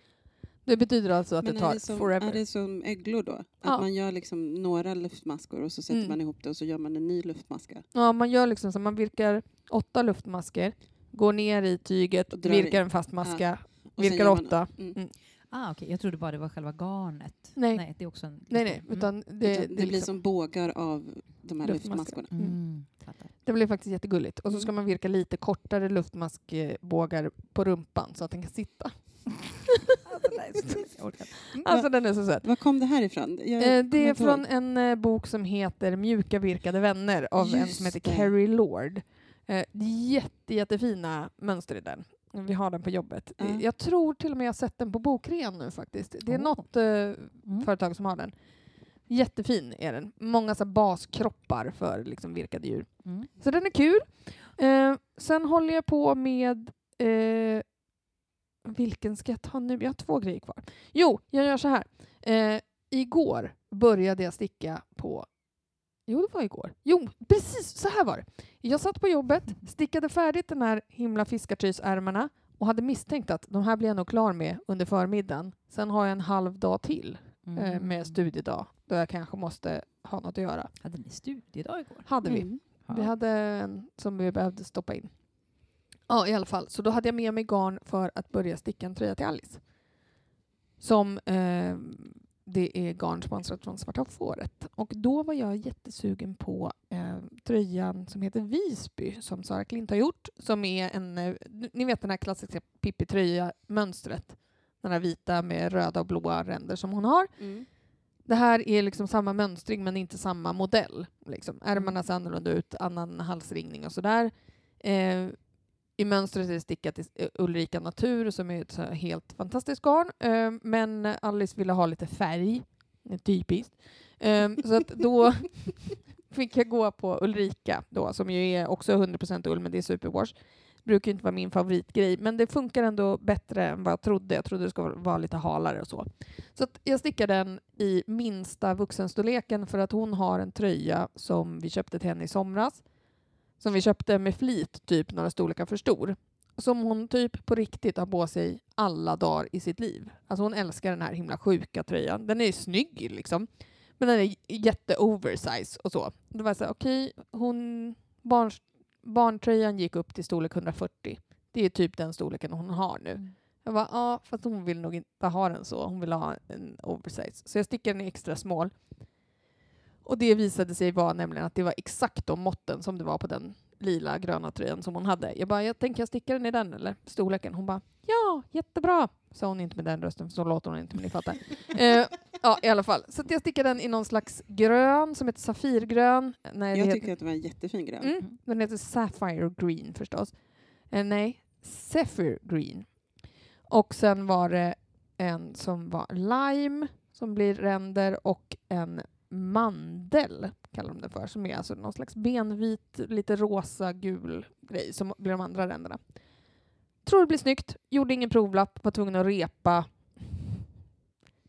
Det betyder alltså att Men det tar det, som, forever. är det som öglor då? Att Ja. man gör liksom några luftmaskor och så sätter Mm. man ihop det och så gör man en ny luftmaska? Ja, man gör liksom så man virkar åtta luftmasker, går ner i tyget, virkar i. en fast maska, sen virkar åtta. Mm. Ah, okej. Jag trodde bara det var själva garnet. Nej. det är också en... Nej, nej, Mm. utan det, Det, det, blir liksom, som bågar av de här Luftmaskar. luftmaskorna. Mm. Fattar. det blir faktiskt jättegulligt. Och så ska Mm. man virka lite kortare luftmaskbågar på rumpan så att den kan sitta. Jag orkar inte. Alltså den är så söt. Var kom det här ifrån? Jag Eh, det är från ihåg. en eh, bok som heter Mjuka virkade vänner av en Just som heter det. Carrie Lord. Eh, jätte, jättefina mönster i den. Vi har den på jobbet. Ja. Jag tror till och med jag har sett den på bokrean nu faktiskt. Det är Åh. något eh, Mm. företag som har den. Jättefin är den. Många så här, baskroppar för liksom, virkade djur. Mm. Så den är kul. Eh, sen håller jag på med... Eh, vilken ska jag ta nu? Jag har två grejer kvar. Jo, jag gör så här. Eh, igår började jag sticka på... Jo, det var igår. Jo, precis så här var det. Jag satt på jobbet, stickade färdigt den här himla fiskartrysärmarna och hade misstänkt att de här blir jag nog klar med under förmiddagen. Sen har jag en halv dag till eh, Mm. med studiedag då jag kanske måste ha något att göra. Hade ni studiedag igår? Hade vi. Mm. Vi hade en som vi behövde stoppa in. Ja, i alla fall. Så då hade jag med mig garn för att börja sticka en tröja till Alice. Som eh, det är garn sponsrat från Svarta fåret. Och då var jag jättesugen på eh, tröjan som heter Visby som Sara Klint har gjort. Som är en, eh, ni vet den här klassiska Pippi-tröja-mönstret. Den här vita med röda och blåa ränder som hon har. Mm. Det här är liksom samma mönstring men inte samma modell. Liksom. Ärmarna ser annorlunda ut, annan halsringning och sådär. Eh, I mönstret är det stickat i eh, Ulrika Natur som är ett helt fantastiskt garn. Eh, men Alice ville ha lite färg. Typiskt. Eh, så att då fick jag gå på Ulrika då, som ju är också 100% ull men det är superwash. Brukar inte vara min favoritgrej men det funkar ändå bättre än vad jag trodde. Jag trodde det skulle vara lite halare och så. Så att jag stickar den i minsta vuxenstorleken för att hon har en tröja som vi köpte till henne i somras. Som vi köpte med flit, typ några storlekar för stor. Som hon typ på riktigt har på sig alla dagar i sitt liv. Alltså hon älskar den här himla sjuka tröjan. Den är snygg liksom. Men den är jätte-oversize och så. Då var så här, okej, hon... Barns, barntröjan gick upp till storlek 140. Det är typ den storleken hon har nu. Mm. Jag bara, ja, fast hon vill nog inte ha den så. Hon vill ha en oversize. Så jag stickade den i extra small. Och det visade sig vara nämligen att det var exakt de måtten som det var på den lila gröna tröjan som hon hade. Jag bara, jag tänker jag stickar den i den eller storleken. Hon bara, ja, jättebra. Sa hon inte med den rösten, för så låter hon inte, men ni fattar. eh, ja, i alla fall. Så jag stickade den i någon slags grön som heter safirgrön. Nej, Jag heter- tyckte att det var en jättefin grön. Mm, den heter Sapphire Green förstås. Eh, nej, Zephyr Green. Och sen var det en som var lime, som blir ränder, och en mandel, kallar de det för, som är alltså någon slags benvit, lite rosa, gul grej, som blir de andra ränderna. Tror det blir snyggt. Gjorde ingen provlapp, var tvungen att repa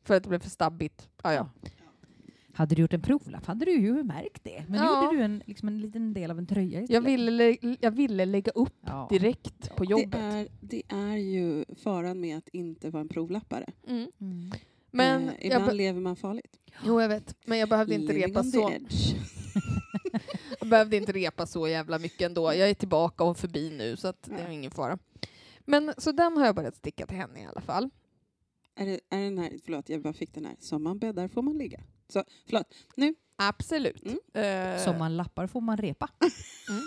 för att det blev för stabbigt. Ah, ja. Hade du gjort en provlapp hade du ju märkt det. Men nu Ja. gjorde du en, liksom en liten del av en tröja Jag, istället. ville, lä- jag ville lägga upp Ja. direkt på Det jobbet. är, det är ju faran med att inte vara en provlappare. Mm. Mm. Men eh, ibland lever man farligt. Jo, jag vet. Men jag behövde inte Living repa så. Jag behövde inte repa så jävla mycket ändå. Jag är tillbaka och förbi nu, så att det är ingen fara. Men så den har jag börjat sticka till henne i alla fall. Är det, är den här, förlåt, jag bara fick den här. Som man bäddar får man ligga. Så, förlåt. Absolut. Mm. Eh, Som man lappar får man repa. Mm.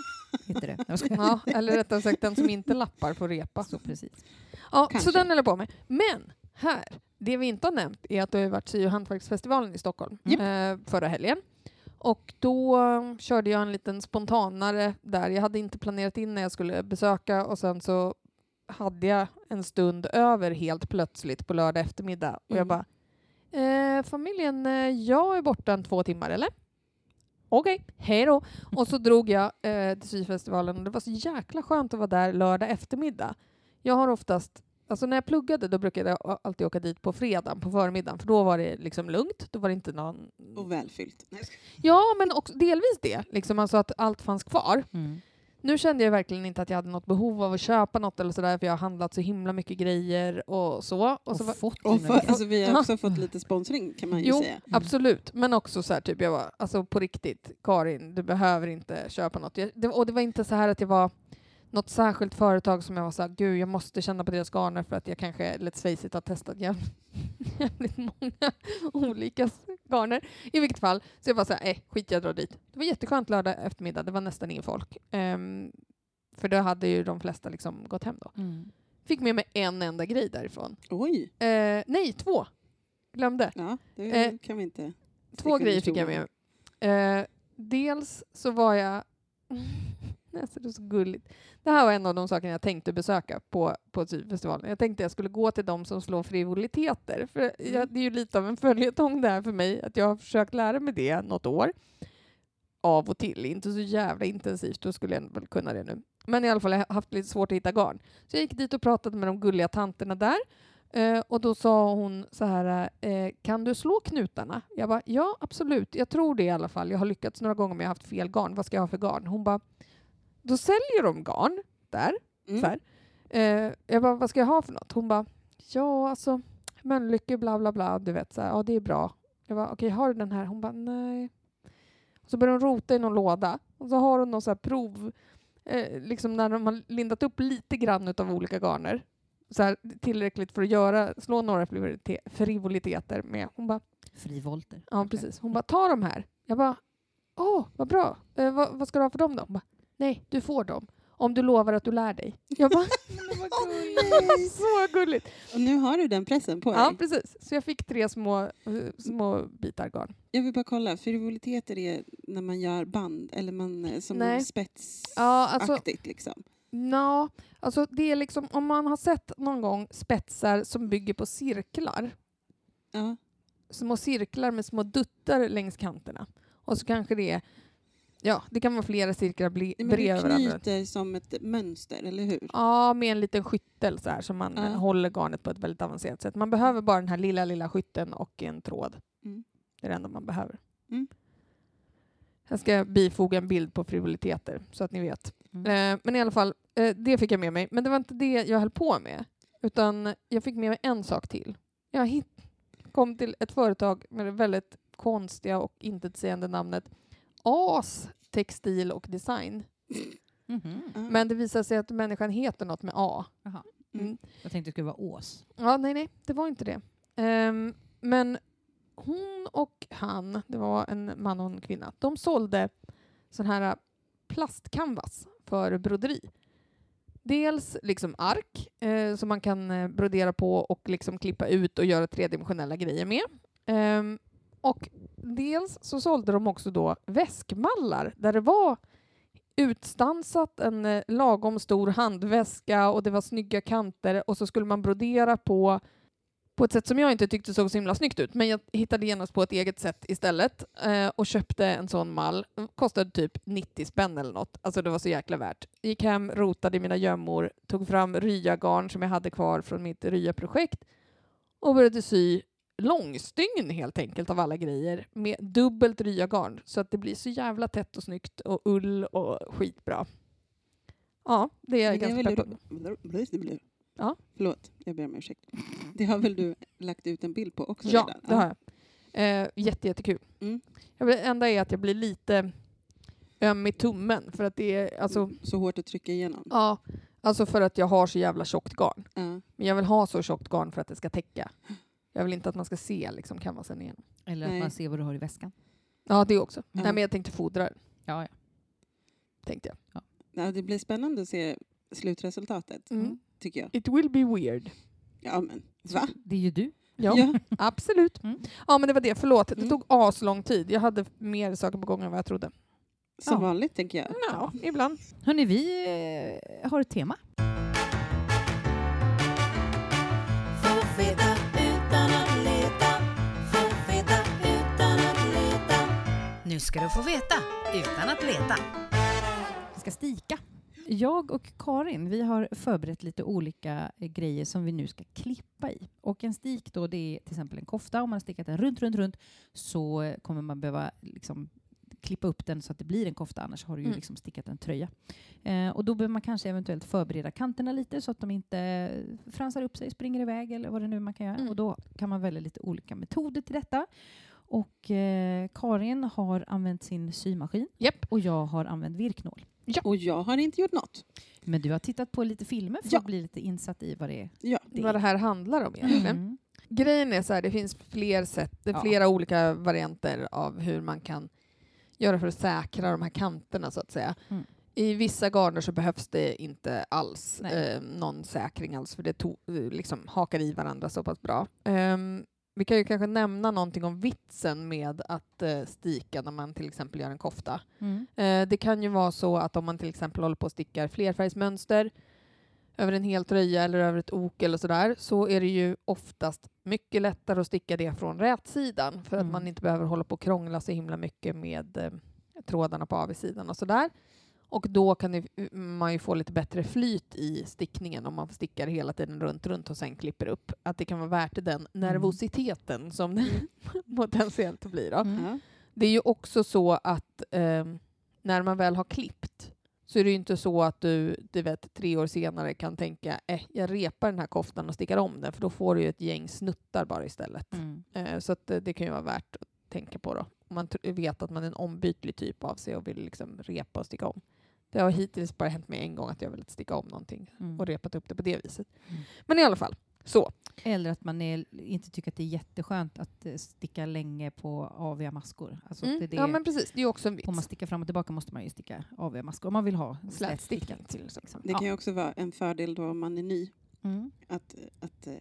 Heter det. Ja, eller rättare sagt den som inte lappar får repa. Så precis. Ja, Kanske. så den håller jag på med. Men här, det vi inte har nämnt är att det har varit sy och hantverksfestivalen i Stockholm Japp. eh, förra helgen. Och då eh, körde jag en liten spontanare där. Jag hade inte planerat in när jag skulle besöka och sen så hade jag en stund över helt plötsligt på lördag eftermiddag och jag Mm. bara eh, familjen, eh, jag är borta en två timmar eller? Okej, hej då. Och så drog jag eh, till syfestivalen och det var så jäkla skönt att vara där lördag eftermiddag. Jag har oftast, alltså när jag pluggade då brukade jag alltid åka dit på fredagen på förmiddagen för då var det liksom lugnt, då var det inte någon... Och välfyllt. Ja, men också delvis det, liksom alltså att allt fanns kvar. Mm. Nu kände jag verkligen inte att jag hade något behov av att köpa något eller sådär för jag har handlat så himla mycket grejer och så. Och Och, så var, fått Och för, alltså, vi har också fått lite sponsring kan man ju Jo, säga. absolut. Men också så här, typ, jag var, alltså på riktigt, Karin, du behöver inte köpa något. Jag, det, och det var inte så här att jag var något särskilt företag som jag var så här, gud, jag måste känna på deras garner för att jag kanske, let's face it, har testat jävligt, jävligt många olika garner. I vilket fall, så jag var så här, eh, skit jag drar dit. Det var jätteskönt lördag eftermiddag, det var nästan ingen folk. Ehm, för då hade ju de flesta liksom gått hem då. Mm. Fick med mig en enda grej därifrån. Oj, Eh, nej, två. Glömde. ja, det kan vi inte. Två grejer fick jag med mig. Eh, dels så var jag... Alltså, det är så gulligt. Det här var en av de sakerna jag tänkte besöka på, på syfestivalen. Jag tänkte jag skulle gå till de som slår frivoliteter. För jag, Mm. det är ju lite av en följetong det här för mig, att jag har försökt lära mig det något år. Av och till, inte så jävla intensivt, då skulle jag väl kunna det nu. Men i alla fall, jag har haft lite svårt att hitta garn. Så jag gick dit och pratade med de gulliga tanterna där. Eh, och då sa hon så här, eh, kan du slå knutarna? Jag bara, ja absolut, jag tror det i alla fall. Jag har lyckats några gånger men jag har haft fel garn. Vad ska jag ha för garn? Hon bara, då säljer de garn där. Mm. Eh, jag bara, vad ska jag ha för något? Hon bara, ja alltså Mölnlycke bla bla bla, du vet så här, ja det är bra. Jag bara, okej har du den här? Hon bara, nej. Och så börjar hon rota i någon låda och så har hon någon så här prov, eh, liksom när de har lindat upp lite grann av olika garner. Så här, tillräckligt för att göra, slå några frivolite- frivoliteter med. Hon bara, Frivolter. ja precis. Hon bara, ta de här. Jag bara, åh vad bra. Eh, vad, vad ska du ha för dem då? Hon bara, nej du får dem. Om du lovar att du lär dig. Jag bara, nej. så gulligt. Och nu har du den pressen på dig. Ja, precis. Så jag fick tre små, små bitar garn. Jag vill bara kolla, frivoliteter är när man gör band, eller man, eh, som Nej. spetsaktigt Ja, alltså- liksom. Nå, alltså det är liksom om man har sett någon gång spetsar som bygger på cirklar, Ja. små cirklar med små duttar längs kanterna. Och så kanske det är, ja, det kan vara flera cirklar men bredvid du varandra. knyter som ett mönster, eller hur? Ja, med en liten skyttel så här som man Ja. håller garnet på ett väldigt avancerat sätt. Man behöver bara den här lilla, lilla skytten och en tråd. Mm. Det är det enda man behöver. Mm. Jag ska bifoga en bild på frivoliteter så att ni vet. Mm. Eh, men i alla fall, eh, det fick jag med mig. Men det var inte det jag höll på med. Utan jag fick med mig en sak till. Jag hit, kom till ett företag med det väldigt konstiga och intetsägande namnet AS textil och design. Mhm. Ja. Men det visade sig att människan heter något med A. Jaha. Mm. Jag tänkte det skulle vara Ås. Ja, nej, nej, det var inte det. Ehm, men hon och han, det var en man och en kvinna, de sålde sån här plastcanvas för broderi. Dels liksom ark eh, som man kan eh, brodera på och liksom klippa ut och göra tredimensionella grejer med. Ehm, och dels så sålde de också då väskmallar där det var utstansat en eh, lagom stor handväska och det var snygga kanter och så skulle man brodera på på ett sätt som jag inte tyckte såg så himla snyggt ut. Men jag hittade genast på ett eget sätt istället eh, och köpte en sån mall. Kostade typ 90 spänn eller något. Alltså det var så jäkla värt. Gick hem, rotade i mina gömmor, tog fram ryagarn som jag hade kvar från mitt ryaprojekt och började sy långstygn helt enkelt av alla grejer med dubbelt ryagarn så att det blir så jävla tätt och snyggt och ull och skitbra. Ja, det är jag det ganska väl pepp på. det. Ja. Förlåt, jag ber om ursäkt. Det har väl du lagt ut en bild på också Ja, redan? det har jag. Eh, jätte, jättekul. Mm. Blir, enda är att jag blir lite öm i tummen för att det är alltså, Så hårt att trycka igenom. ja, alltså för att jag har så jävla tjockt garn. Ja. Men jag vill ha så tjockt garn för att det ska täcka. Jag vill inte att man ska se liksom canvasen igen. Eller Nej. att man ser vad du har i väskan. Ja, det också. Ja. Nej, men jag tänkte fodra den, Ja, ja. tänkte jag. Ja, det blir spännande att se slutresultatet, Mm. tycker jag. It will be weird. Ja, men va? Det är ju du. Ja, Ja. absolut. Mm. Ja, men det var det. Förlåt, det Mm. tog aslång tid. Jag hade mer saker på gång än vad jag trodde. Som Ja. vanligt, tänker jag. Ja, ibland. Hörni, vi eh, har ett tema. Nu ska du få veta utan att leta. Vi ska stika. Jag och Karin vi har förberett lite olika eh, grejer som vi nu ska klippa i. Och en stik då, det är till exempel en kofta. Om man har stickat den runt, runt, runt så eh, kommer man behöva liksom klippa upp den så att det blir en kofta, annars har du ju Mm. liksom stickat en tröja. Eh, och då behöver man kanske eventuellt förbereda kanterna lite så att de inte fransar upp sig, springer iväg eller vad det nu man kan göra. Mm. Och då kan man välja lite olika metoder till detta. Och eh, Karin har använt sin symaskin Japp. och jag har använt virknål. Och jag har inte gjort något. Men du har tittat på lite filmer för Ja. att bli lite insatt i vad det är. Ja. Det. Vad det här handlar om egentligen. Mm. Grejen är så här, det finns fler sätt, det är Ja. flera olika varianter av hur man kan göra för att säkra de här kanterna så att säga. Mm. I vissa garner så behövs det inte alls eh, någon säkring alls för det to- liksom hakar i varandra så pass bra. Ehm, vi kan ju kanske nämna någonting om vitsen med att eh, stika när man till exempel gör en kofta. Mm. Eh, det kan ju vara så att om man till exempel håller på och stickar flerfärgsmönster över en hel tröja eller över ett ok eller sådär så är det ju oftast mycket lättare att sticka det från rätsidan för att Mm. man inte behöver hålla på och krångla så himla mycket med eh, trådarna på avsidan och sådär. Och då kan det, man ju få lite bättre flyt i stickningen om man stickar hela tiden runt, runt och sen klipper upp. Att det kan vara värt den nervositeten som det potentiellt blir. Då. Mm. Det är ju också så att ehm, när man väl har klippt så är det ju inte så att du, du vet, tre år senare kan tänka eh, jag repar den här koftan och stickar om den för då får du ju ett gäng snuttar bara istället. Mm. Eh, så att, eh, det kan ju vara värt att tänka på då. Om man vet att man är en ombytlig typ av sig och vill liksom repa och sticka om. Det har hittills bara hänt mig en gång att jag velat sticka om någonting Mm. och repat upp det på det viset. Mm. Men i alla fall, så. Eller att man är, inte tycker att det är jätteskönt att eh, sticka länge på aviga maskor. Alltså Mm. det, det, Ja men precis, det är också en vits. Om man stickar fram och tillbaka måste man ju sticka aviga maskor. Om man vill ha Slätstickning slätstickat. till exempel. Det kan ju också vara en fördel då om man är ny. Mm. Att, att, eh,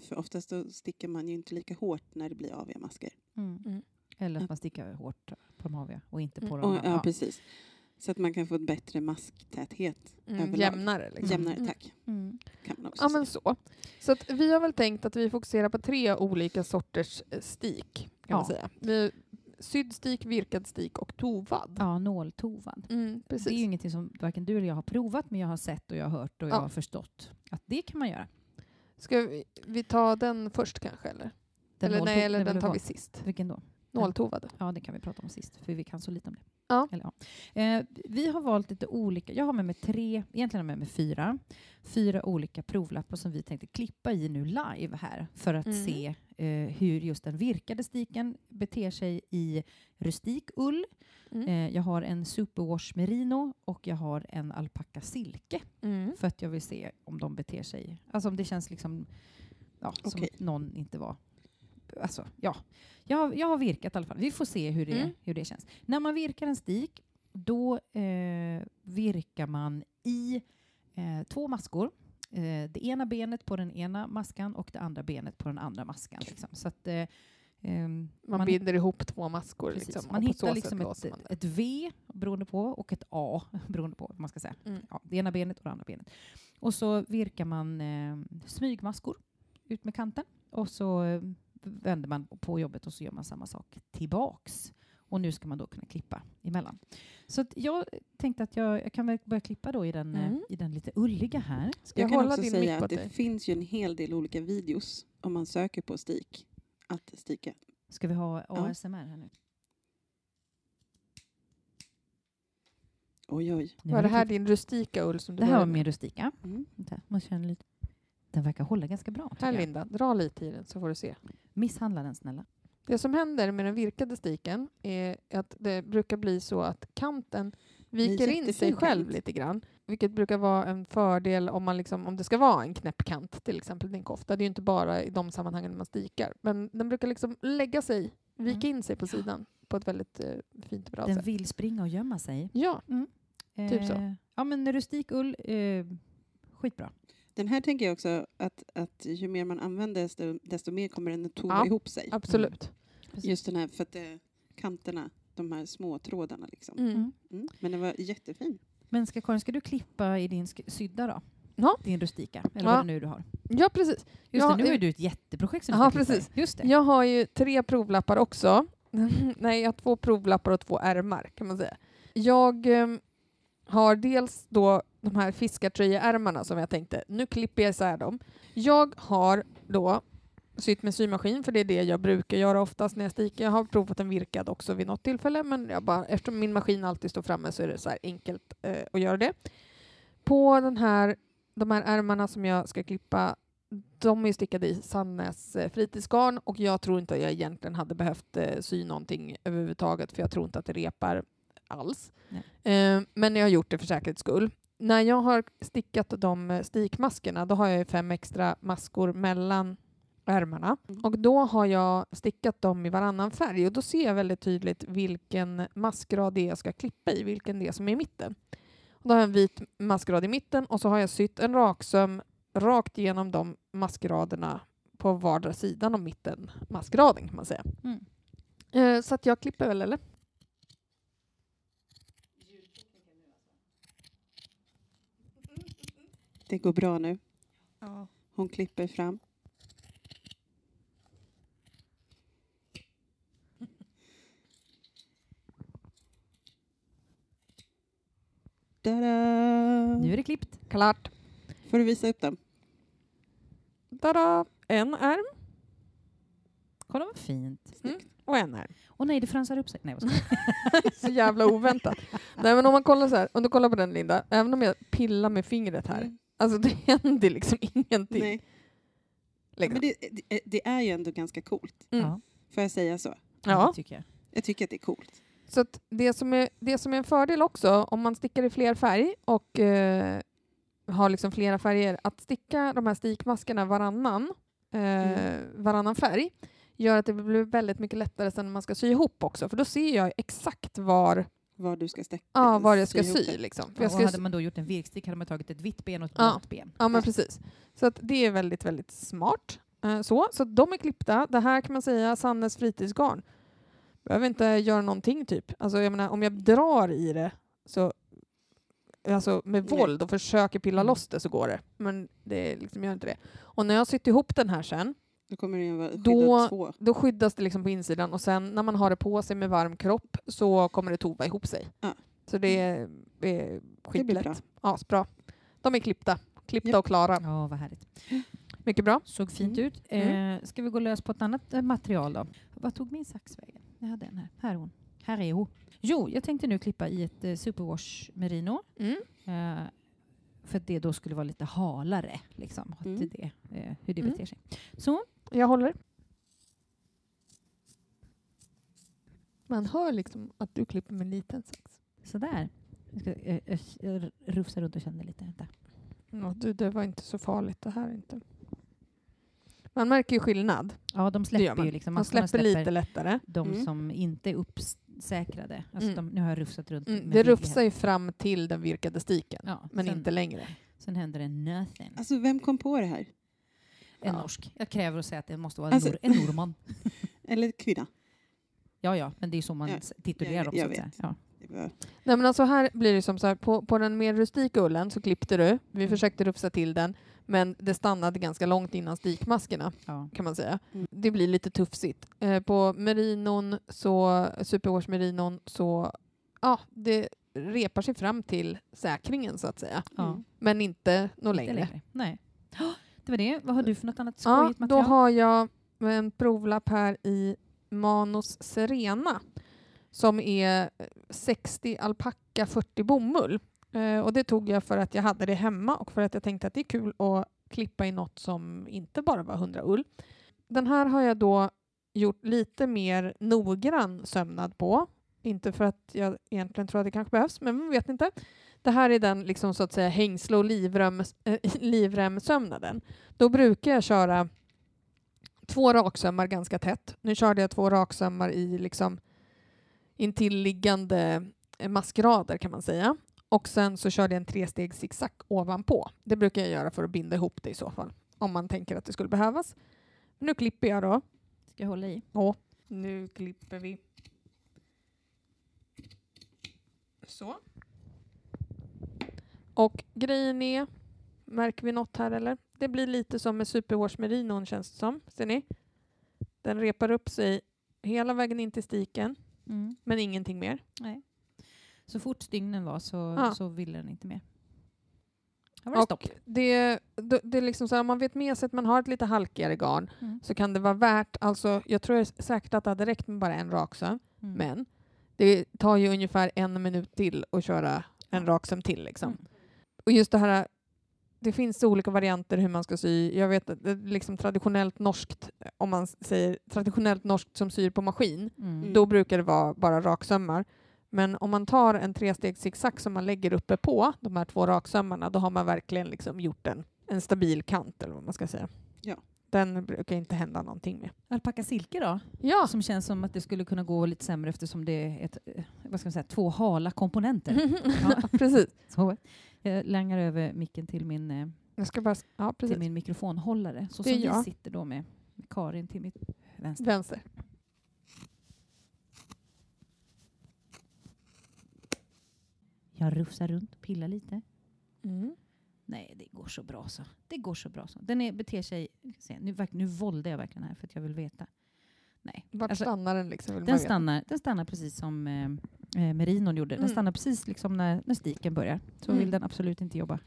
för oftast då stickar man ju inte lika hårt när det blir aviga masker. Mm. Mm. Eller Ja. att man stickar hårt på de aviga och inte på Mm. de andra. ja, precis. Så att man kan få ett bättre masktäthet. Mm, överlag. jämnare. Liksom. Jämnare, Mm. tack. Mm. Kan man också Ja, men så. Så att vi har väl tänkt att vi fokuserar på tre olika sorters eh, stik. Kan man Ja. säga. Vi- Sydd stik, virkad stik och tovad. Ja, nåltovad. Mm, precis. Det är ju ingenting som varken du eller jag har provat, men jag har sett och jag har hört och jag Ja. har förstått att det kan man göra. Ska vi, vi ta den först kanske? Eller, Den eller, nej, eller den tar vi sist. Vilken då? Nåltovad. Ja, det kan vi prata om sist, för vi kan så lite om det. Ja. Eller, ja. Eh, vi har valt lite olika, jag har med mig tre, egentligen har jag med mig fyra, fyra olika provlappar som vi tänkte klippa i nu live här för att Mm. se eh, hur just den virkade stiken beter sig i rustik ull. Mm. Eh, jag har en superwash merino och jag har en alpacka silke Mm. för att jag vill se om de beter sig, alltså om det känns liksom ja, som att någon inte var Alltså, ja. Jag, har- jag har virkat i alla fall. Vi får se hur det, Mm. hur det känns. När man virkar en stik, då eh, virkar man i eh, två maskor. Eh, det ena benet på den ena maskan och det andra benet på den andra maskan. Liksom. Så att, eh, ehm, Man, binder ihop två maskor. Precis. Liksom, man hittar liksom ett, man det. ett V beroende på och ett A beroende på vad man ska säga. Mm. Ja, det ena benet och det andra benet. Och så virkar man eh, smygmaskor ut med kanten och så eh, vänder man på jobbet och så gör man samma sak tillbaks. Och nu ska man då kunna klippa emellan. Så att jag tänkte att jag, jag kan väl börja klippa då i den, eh, Mm. i den lite ulliga här. Ska Jag jag, kan också din säga att det dig? finns ju en hel del olika videos om man söker på stik. Att stika. Ska vi ha ASMR här nu? Oj, oj. Var det här din rustika ull som du det här var min rustika. Mm. Vänta, måste känna lite. Den verkar hålla ganska bra. Här jag. Linda, dra lite i den så får du se. Misshandla den snälla. Det som händer med den virkade stiken är att det brukar bli så att kanten viker in sig själv lite grann. Vilket brukar vara en fördel om, man liksom, om det ska vara en knäpp kant, till exempel din kofta. Det är ju inte bara i de sammanhangen man stikar. Men den brukar liksom lägga sig, vika in sig på sidan på ett väldigt eh, fint bra Den sätt. vill springa och gömma sig. Ja, Typ så. Eh, Ja, men rustik ull, eh, skitbra. Den här tänker jag också att, att ju mer man använder desto, desto mer kommer den att tova Ja. ihop sig. absolut. Just den här, för att det, kanterna, de här små trådarna liksom. Mm. Mm. Mm. Men den var jättefin. Men ska, Karin, ska du klippa i din sydda då? Ja. Din rustika, eller Ja. vad det nu du har. Ja, precis. Just Ja, det, nu har ju du ett jätteprojekt som du ja, i. precis. Just det. Jag har ju tre provlappar också. Nej, jag har två provlappar och två ärmar kan man säga. Jag em, har dels då de här fiskartröjeärmarna som jag tänkte, nu klipper jag isär dem. Jag har då sytt med symaskin, för det är det jag brukar göra oftast när jag stickar, Jag har provat en virkad också vid något tillfälle, men jag bara, eftersom min maskin alltid står framme så är det så här enkelt eh, att göra det. På den här, de här ärmarna som jag ska klippa, de är stickade i Sannes eh, fritidsgarn och jag tror inte att jag egentligen hade behövt eh, sy någonting överhuvudtaget för jag tror inte att det repar alls. Eh, men jag har gjort det för säkerhets skull. När jag har stickat de stikmaskerna då har jag fem extra maskor mellan ärmarna Mm. och då har jag stickat dem i varannan färg och då ser jag väldigt tydligt vilken maskrad det är jag ska klippa i, vilken det är som är i mitten. Då har jag en vit maskrad i mitten och så har jag sytt en raksöm rakt igenom de maskraderna på vardera sidan om mitten maskraden kan man säga. Mm. Eh, så att jag klipper väl eller? Det går bra nu. Ja. Hon klipper fram. Tada! Nu är det klippt. Klart. Får du visa upp dem? Tada! En ärm Kolla vad fint. och en ärm. Och nej, det fransar upp sig. Nej, vad så jävla oväntat. Nej men om man kollar så här, om du kollar på den Linda, även om jag pillar med fingret här, Mm. Alltså det händer liksom ingenting. Nej. Liksom. Men det, det, det är ju ändå ganska coolt. Mm. Ja, Får jag säga så? Ja. det tycker jag. Jag tycker att det är coolt. Så att det, som är, det som är en fördel också, om man stickar i fler färg och eh, har liksom flera färger, att sticka de här stickmaskerna varannan, eh, Mm. varannan färg gör att det blir väldigt mycket lättare sen när man ska sy ihop också, för då ser jag exakt var, Var du ska stäcka. ja, var jag ska sy. det. Liksom. För Ja, jag och ska hade man då gjort en virkstick hade man tagit ett vitt ben och ett Ja. blått ben. Ja, men precis. Så att det är väldigt, väldigt smart. Eh, så, så de är klippta. Det här kan man säga Sannes fritidsgarn. Behöver inte göra någonting typ. Alltså jag menar om jag drar i det så alltså med våld och försöker pilla Mm. loss det så går det. Men det liksom gör inte det. Och när jag sytt ihop den här sen Då kommer den vara Då- två. då skyddas det liksom på insidan och sen när man har det på sig med varm kropp så kommer det tova ihop sig. Ja. Så det är, är skitlätt. bra. Ja, bra. De är klippta. Klippta Japp. och klara. Ja, vad härligt. Mycket bra. Såg fint Mm. ut. Eh, ska vi gå lös på ett annat eh, material då? Vad tog min sax vägen? Jag hade en här. Här är hon. Här är hon. Jo, jag tänkte nu klippa i ett eh, superwash merino. Mm. Eh, för att det då skulle vara lite halare. Liksom, att Mm. det, eh, hur det Mm. beter sig. Så, Jag håller. Man hör liksom att du klipper med en liten sax. sådär. Jag ska eh, eh, jag rufsa runt och känna lite. Vänta. Ja, du, det var inte så farligt det här inte. Man märker ju skillnad. Ja, de släpper man. ju liksom. Man maskorna släpper lite lättare. De Mm. som inte är uppsäkrade. Alltså Mm. de, nu har jag rufsat runt. Mm, det rufsar ju fram till den virkade stiken, Ja, men sen, inte längre. Sen händer det nothing. Alltså vem kom på det här? En Ja. norsk. Jag kräver att säga att det måste vara Alltså- en, nor- en norrman. Eller kvinna? Ja, ja, men det är så man Ja, titulerar jag- dem. Jag vet. Ja. Var, Nej, men alltså här blir det som så här, på, på den mer rustika ullen så klippte du, vi Mm. försökte rufsa till den, men det stannade ganska långt innan stikmaskerna Ja. kan man säga. Mm. Det blir lite tufsigt. Eh, på merinon, så, superwash merinon, så ja, det repar sig fram till säkringen så att säga. Ja. Mm. Men inte något Inte längre. Nej. Oh, det var det. Vad har du för något annat Ja, skojigt då material? har jag en provlapp här i Manos Serena som är 60 alpacka, 40 bomull. Eh, och det tog jag för att jag hade det hemma och för att jag tänkte att det är kul att klippa i något som inte bara var 100 ull. Den här har jag då gjort lite mer noggrann sömnad på. Inte för att jag egentligen tror att det kanske behövs, men man vet inte. Det här är den liksom så att säga hängsle och livrem, eh, äh, livremsömnaden. Då brukar jag köra två raksömmar ganska tätt. Nu körde jag två raksömmar i liksom intilliggande eh, maskerader kan man säga. Och sen så körde jag en tresteg zigzag ovanpå. Det brukar jag göra för att binda ihop det i så fall. Om man tänker att det skulle behövas. Nu klipper jag då. Ska jag hålla i? Nu klipper vi. Så. Och grejen är, märker vi något här eller? Det blir lite som med Superwash Merinon känns det som. Ser ni? Den repar upp sig hela vägen in till stiken, Mm. men ingenting mer. Nej. Så fort stygnen var så, Ja. så ville den inte mer. Var det stopp. det, det, det är liksom så här, om man vet med sig att man har ett lite halkigare garn Mm. så kan det vara värt, alltså jag tror säkert att det hade räckt med bara en raksöm, Mm. men det tar ju ungefär en minut till att köra en raksöm till. Liksom. Mm. Och just det här, det finns olika varianter hur man ska sy. Jag vet att det är liksom traditionellt norskt, om man säger traditionellt norskt som syr på maskin, Mm. då brukar det vara bara raksömmar. Men om man tar en tresteg zigzag som man lägger uppe på de här två raksömmarna, då har man verkligen liksom gjort en, en stabil kant eller vad man ska säga. Den brukar inte hända någonting med. Alpacka silke då? Ja, Som känns som att det skulle kunna gå lite sämre eftersom det är ett, eh, vad ska man säga, två hala komponenter. Ja. precis. Så, jag langar över micken till min, eh, Jag ska bara... Ja, till precis. min mikrofonhållare. Så Det som vi sitter då med med Karin till mitt vänster. Vänster. Jag rufsar runt, pillar lite. Mm. Nej, det går så bra så. Det går så bra så. Den är, beter sig... Se, nu, nu våldar jag verkligen här för att jag vill veta. Nej. Vart Alltså, stannar den liksom? Den veta. stannar, den stannar precis som eh, eh, Merinon gjorde. Den Mm. stannar precis liksom när, när stiken börjar. Så Mm. vill den absolut inte jobba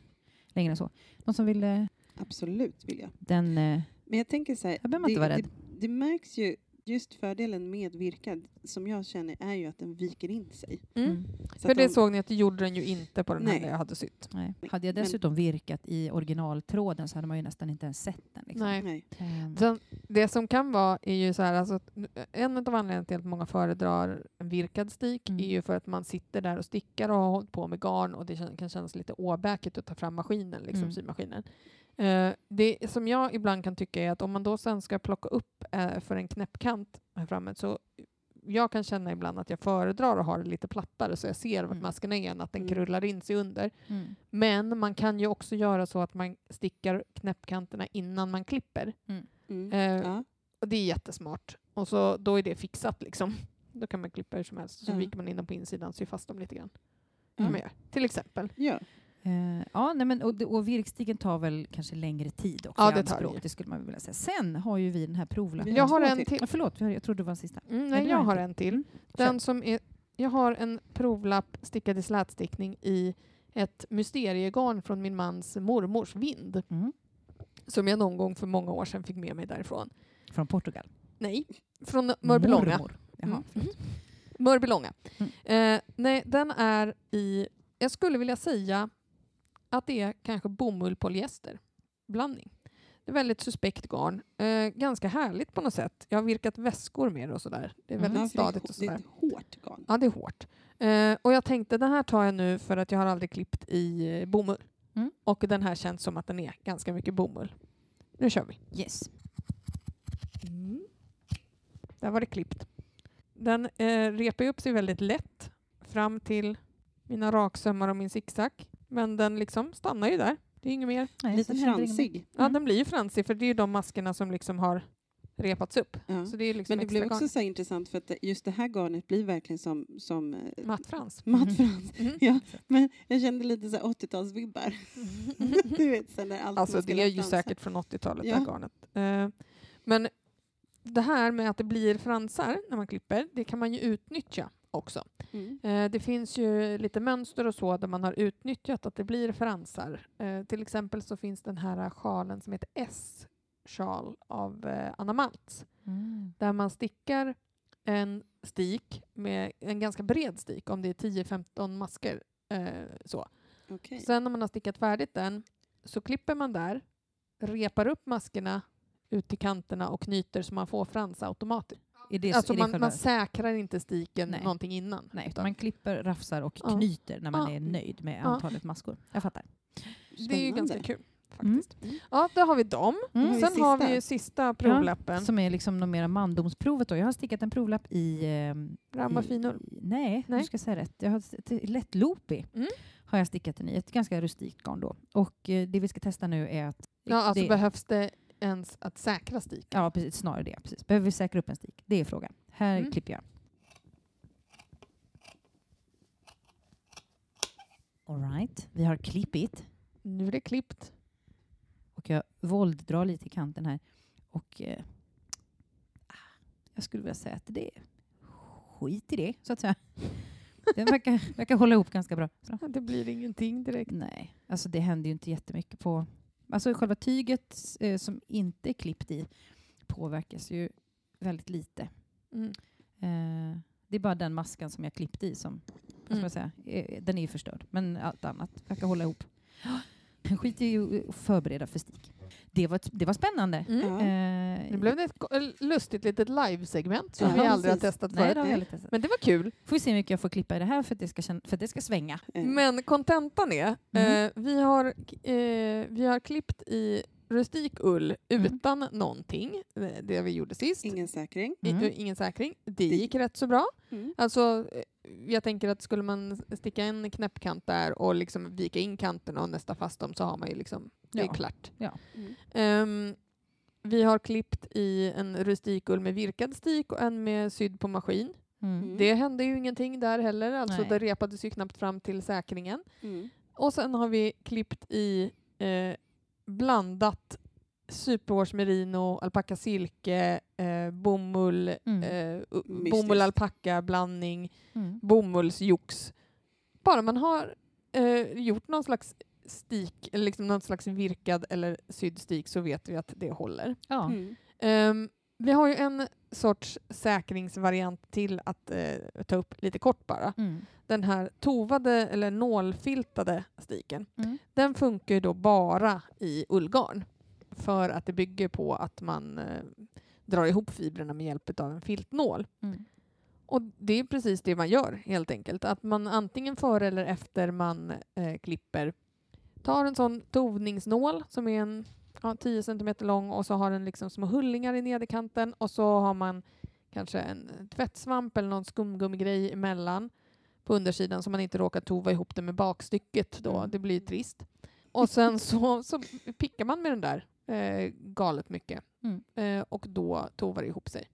längre än så. Någon som vill eh, Absolut vill jag. den... Eh, Men jag tänker så här, Här behöver man inte vara det, rädd. det, det märks ju, just fördelen med virkad, som jag känner, är ju att den viker in sig. Mm. mm. Så För det de- såg ni att det gjorde den ju inte på den här Nej. där jag hade sytt. nej. Hade jag Men- dessutom virkat i originaltråden så hade man ju nästan inte ens sett den. Liksom. Nej. Nej. Ehm, Sen, det som kan vara är ju så här, alltså, att en av anledningarna till att många föredrar en virkad stik Mm. är ju för att man sitter där och stickar och har hållit på med garn och det kan kännas lite åbäkigt att ta fram maskinen, liksom Mm. symaskinen. Eh, det som jag ibland kan tycka är att om man då sen ska plocka upp eh, för en knäppkant här framme så jag kan känna ibland att jag föredrar att ha det lite plattare så jag ser vart Mm. masken är än att den Mm. krullar in sig under. mm. Men man kan ju också göra så att man stickar knäppkanterna innan man klipper. Mm. Eh, Ja. och det är jättesmart. Och så, då är det fixat liksom. Då kan man klippa hur som helst. Så viker man in dem på insidan, syr fast dem lite grann. Göra. Till exempel. ja. Eh, ja, nej, men, och, och virkstigen tar väl kanske längre tid också Ja, det tar det det skulle man vilja säga. Sen har ju vi den här provlappen. Jag har en till. till. Förlåt, jag trodde det var den sista. Mm, Nej, jag har en till. Mm. Den som är, jag har en provlapp stickad i slätstickning i ett mysteriegarn från min mans mormors vind. Mm. Som jag någon gång för många år sedan fick med mig därifrån. Från Portugal. Nej, från Mörbylånga. Mormor. Jaha, Mm. Mörbylånga. Mm. Eh, nej, den är i, jag skulle vilja säga att det är kanske bomull polyester blandning. Det är väldigt suspekt garn. Eh, ganska härligt på något sätt. Jag har virkat väskor med det och sådär. Det är Mm. väldigt är stadigt och hå- Det är sådär. hårt garn. Ja, det är hårt. Eh, och jag tänkte den här tar jag nu för att jag har aldrig klippt i eh, bomull. Mm. Och den här känns som att den är ganska mycket bomull. Nu kör vi. Yes. Där var det klippt. Den eh, repar upp sig väldigt lätt fram till mina raksömmar och min zigzag. Men den liksom stannar ju där. Det är inget mer. Nej, Lite fransig. Ja, Mm. den blir ju fransig för det är ju de maskerna som liksom har repats upp. Ja. Så det är liksom Men det blev också garn. så intressant för att det- just det här garnet blir verkligen som, som eh, Mattfrans. mattfrans. Mm. Ja, men jag kände lite så här 80-talsvibbar. du vet, sen när allt Alltså det är ju säkert från 80-talet, det Ja. här garnet. Eh, men det här med att det blir fransar när man klipper, det kan man ju utnyttja också. Mm. Eh, det finns ju lite mönster och så där man har utnyttjat att det blir fransar. Eh, till exempel så finns den här sjalen som heter S-sjal av eh, Anna Maltz Mm. där man stickar en stik med en ganska bred stik om det är 10-15 masker. Eh, så. Okej. Sen när man har stickat färdigt den så klipper man där, repar upp maskerna ut till kanterna och knyter så man får frans automatiskt. Är det, Alltså är det man, själva- man säkrar inte stiken Nej. någonting innan. Nej, utan man klipper, rafsar och Ja. knyter när man Ja. är nöjd med Ja. antalet maskor. Jag fattar. Det är ju Spännande. ganska kul Mm. faktiskt. Ja, där har vi dem. Mm. Har Sen har sista? vi ju sista provlappen. Som är liksom något mera mandomsprovet. Då. Jag har stickat en provlapp i... ehm, Ramma i- finor. i- Nej, Nej. nu ska jag säga rätt. Jag har ett lätt loopy Mm. har jag stickat den i. Ett ganska rustikt garn då. Och eh, det vi ska testa nu är att... Ja, alltså det, behövs det ens att säkra stiken? ja, precis, snarare det. Precis. Behöver vi säkra upp en stik? Det är frågan. Här Mm. klipper jag. All right. Vi har klippit. Nu är det klippt. Och jag vålddrar lite i kanten här. Och eh, ah, jag skulle vilja säga att det är skit i det, så att säga. Den verkar, verkar hålla ihop ganska bra. Så. Det blir ingenting direkt. Nej, alltså det händer ju inte jättemycket på... Alltså själva tyget eh, som inte är klippt i påverkas ju väldigt lite. Mm. Eh, det är bara den maskan som jag klippt i som, vad ska Mm. man säga, eh, den är ju förstörd. Men allt annat verkar hålla ihop. Skit i att förbereda för stik. Det var, det var spännande. Mm. Eh, Nu blev det ett lustigt litet livesegment som Ja, vi aldrig har precis. testat Nej, förut. det har testat. Men det var kul. Får vi se hur mycket jag får klippa i det här för att det ska, för att det ska svänga. Eh, Men kontentan är, Mm. eh, vi, har, eh, vi har klippt i rustik ull Mm. utan någonting, eh, det vi gjorde sist. Ingen säkring. Mm. Ingen säkring. Det Det- gick rätt så bra. Mm. Alltså, eh, jag tänker att skulle man sticka en knäppkant där och liksom vika in kanterna och nästa fast dem så har man ju liksom, det är Ja. klart. Mm. Ehm, vi har klippt i en rustikull med virkad stik och en med sydd på maskin. Mm. Mm. Det hände ju ingenting där heller, alltså Nej. det repades ju knappt fram till säkringen. Mm. Och sen har vi klippt i eh, blandat superwash merino, alpacka silke, eh, bomull, Mm. eh, bomull alpacka blandning, Mm. bomullsjox. Bara man har eh, gjort någon slags stik, eller liksom någon slags virkad eller sydd stik så vet vi att det håller. Ja. Mm. Ehm, vi har ju en sorts säkringsvariant till att eh, ta upp lite kort bara. Mm. Den här tovade eller nålfiltade stiken. Mm. Den funkar ju då bara i ullgarn för att det bygger på att man eh, drar ihop fibrerna med hjälp av en filtnål. Mm. Och det är precis det man gör helt enkelt. Att man antingen före eller efter man eh, klipper tar en sån tovningsnål som är en ja, 10 cm lång och så har den liksom små hullingar i nederkanten och så har man kanske en tvättsvamp eller någon skumgummigrej emellan på undersidan så man inte råkar tova ihop det med bakstycket då. Mm. Det blir trist. Och sen så, så pickar man med den där eh, galet mycket Mm. eh, och då tovar det ihop sig.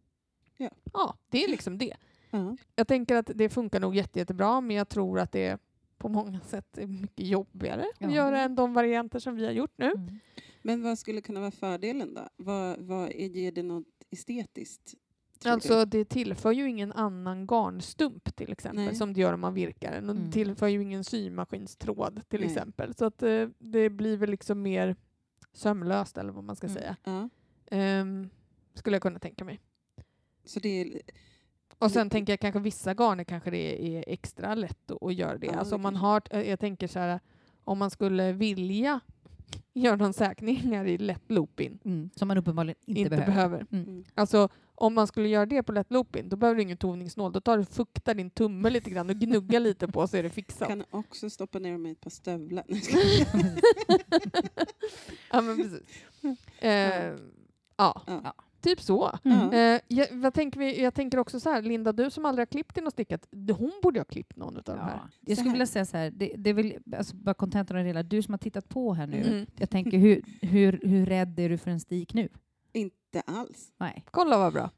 Ja. ja, det är liksom det. Ja. Jag tänker att det funkar nog jätte, jättebra men jag tror att det på många sätt är mycket jobbigare Ja. att göra än de varianter som vi har gjort nu. Mm. Men vad skulle kunna vara fördelen då? Vad, vad är, ger det något estetiskt? Alltså det tillför ju ingen annan garnstump till exempel Nej. som det gör om man virkar den. Och Mm. det tillför ju ingen symaskinstråd till Nej. exempel. Så att eh, det blir väl liksom mer sömlöst eller vad man ska Mm. säga. du? Ja. Ehm, skulle jag kunna tänka mig. Så det är... Och sen tänker jag kanske vissa garner kanske det är extra lätt att, göra det. Ja, alltså det om man har, eh, jag tänker så här, om man skulle vilja göra någon säkringar i lätt loopin, Mm. Som man uppenbarligen inte, inte, behöver. behöver. Mm. Mm. Alltså om man skulle göra det på lätt loopin, då behöver du ingen tovningsnål. Då tar du fuktar din tumme lite grann och gnuggar lite på så är det fixat. Kan också stoppa ner dem i ett par stövlar. Ja, men precis. Eh, ja, Ja. Typ så. Ja. Eh, jag, vad tänker vi, jag tänker också så här, Linda, du som aldrig har klippt din och stickat, hon borde ha klippt någon av de här. Ja. Jag skulle här. vilja säga så här, det, det är väl alltså, bara kontentan av det hela, du som har tittat på här nu, Mm. jag tänker hur, hur, hur rädd är du för en stik nu? Inte alls. Nej. Kolla vad bra.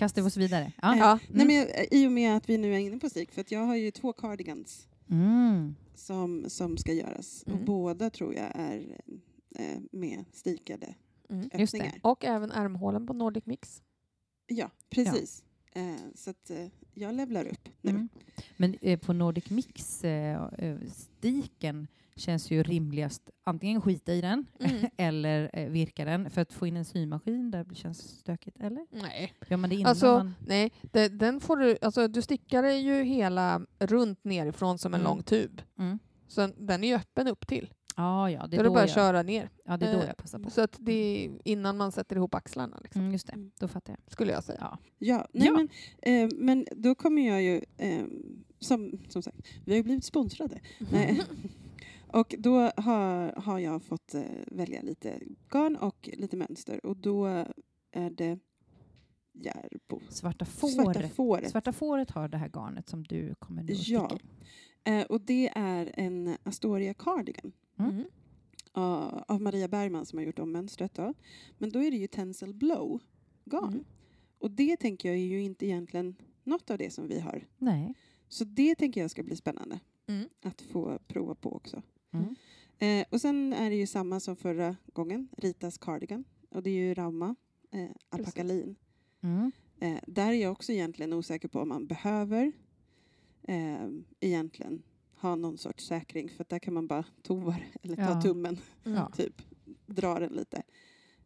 Kastar vi oss vidare? Ja. Ja. Nej, men jag, I och med att vi nu är inne på stik, för att jag har ju två cardigans Mm. som, som ska göras. Och Mm. båda tror jag är eh, med stikade Mm. Just det. öppningar. Och även ärmhålen på Nordic Mix. Ja, precis. Eh, så att eh, jag levlar upp nu. Mm. Men eh, på Nordic Mix, eh, eh, känns ju rimligast antingen skita i den Mm. eller eh, virka den för att få in en symaskin där det känns stökigt, eller? Nej. Gör man det innan Alltså, man... nej, det, den får du, alltså, du stickar ju hela runt nerifrån som en Mm. lång tub. Mm. Så den är ju öppen upp till. Ja, ja, det Då är det då, bara jag, köra ner. ja, det är då Eh, jag passar på. Så att det är innan man sätter ihop axlarna, liksom, Mm, just det, Mm. då fattar jag. skulle jag säga. Ja. Ja, nej, Ja. Men, eh, men då kommer jag ju, eh, som, som sagt, vi har ju blivit sponsrade. Nej. Och då har, har jag fått eh, välja lite garn och lite mönster och då är det Järbo. Svarta får. Svarta fåret. Svarta fåret har det här garnet som du kommer nu att Ja. sticka. Eh, och det är en Astoria cardigan Mm. av, av Maria Bergman som har gjort om mönstret. Då. Men då är det ju Tencel Blow garn. Mm. Och det tänker jag är ju inte egentligen något av det som vi har. Nej. Så det tänker jag ska bli spännande Mm. att få prova på också. Mm. Eh, och sen är det ju samma som förra gången, Ritas cardigan. Och det är ju Rauma, eh, alpacalin. Mm. Eh, där är jag också egentligen osäker på om man behöver eh, egentligen ha någon sorts säkring. För där kan man bara tova eller ta Ja. tummen, Mm. Ja. typ. Dra den lite.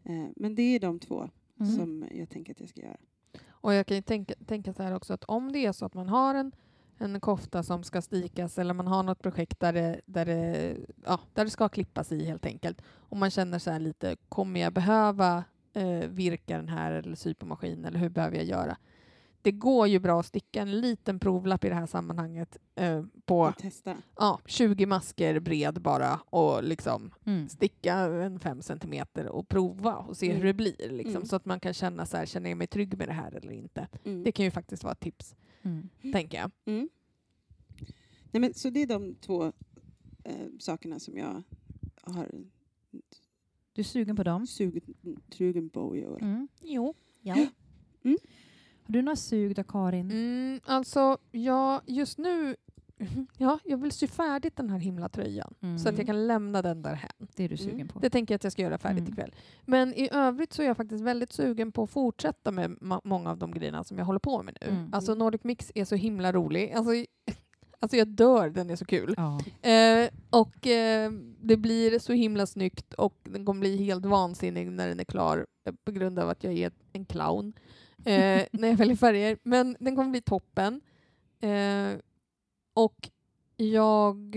Eh, men det är de två Mm. som jag tänker att jag ska göra. Och jag kan ju tänka, tänka så här också att om det är så att man har en, en kofta som ska stikas eller man har något projekt där det, där det, ja, där det ska klippas i helt enkelt och man känner så här lite, kommer jag behöva eh, virka den här eller sy på maskin eller hur behöver jag göra? Det går ju bra att sticka en liten provlapp i det här sammanhanget eh, på ja, 20 masker bred bara och liksom Mm. sticka en fem centimeter och prova och se Mm. hur det blir. Liksom, Mm. Så att man kan känna så här, känner jag mig trygg med det här eller inte? Mm. Det kan ju faktiskt vara ett tips, Mm. tänker jag. Mm. Nej, men, så det är de två eh, sakerna som jag har Du är sugen på dem? sugen på att göra. Mm. Jo. Ja. Mm. Har du några sug då, Karin? Mm, alltså, ja, just nu... Ja, jag vill sy färdigt den här himla tröjan Mm. så att jag kan lämna den där hem. Det är du sugen på? Det tänker jag att jag ska göra färdigt Mm. ikväll. Men i övrigt så är jag faktiskt väldigt sugen på att fortsätta med många av de grejerna som jag håller på med nu. Mm. Alltså Nordic Mix är så himla rolig. Alltså, alltså jag dör, den är så kul. Ja. Eh, och eh, det blir så himla snyggt och den kommer bli helt vansinnig när den är klar eh, på grund av att jag är en clown eh, när jag väljer färger. Men den kommer bli toppen. Och jag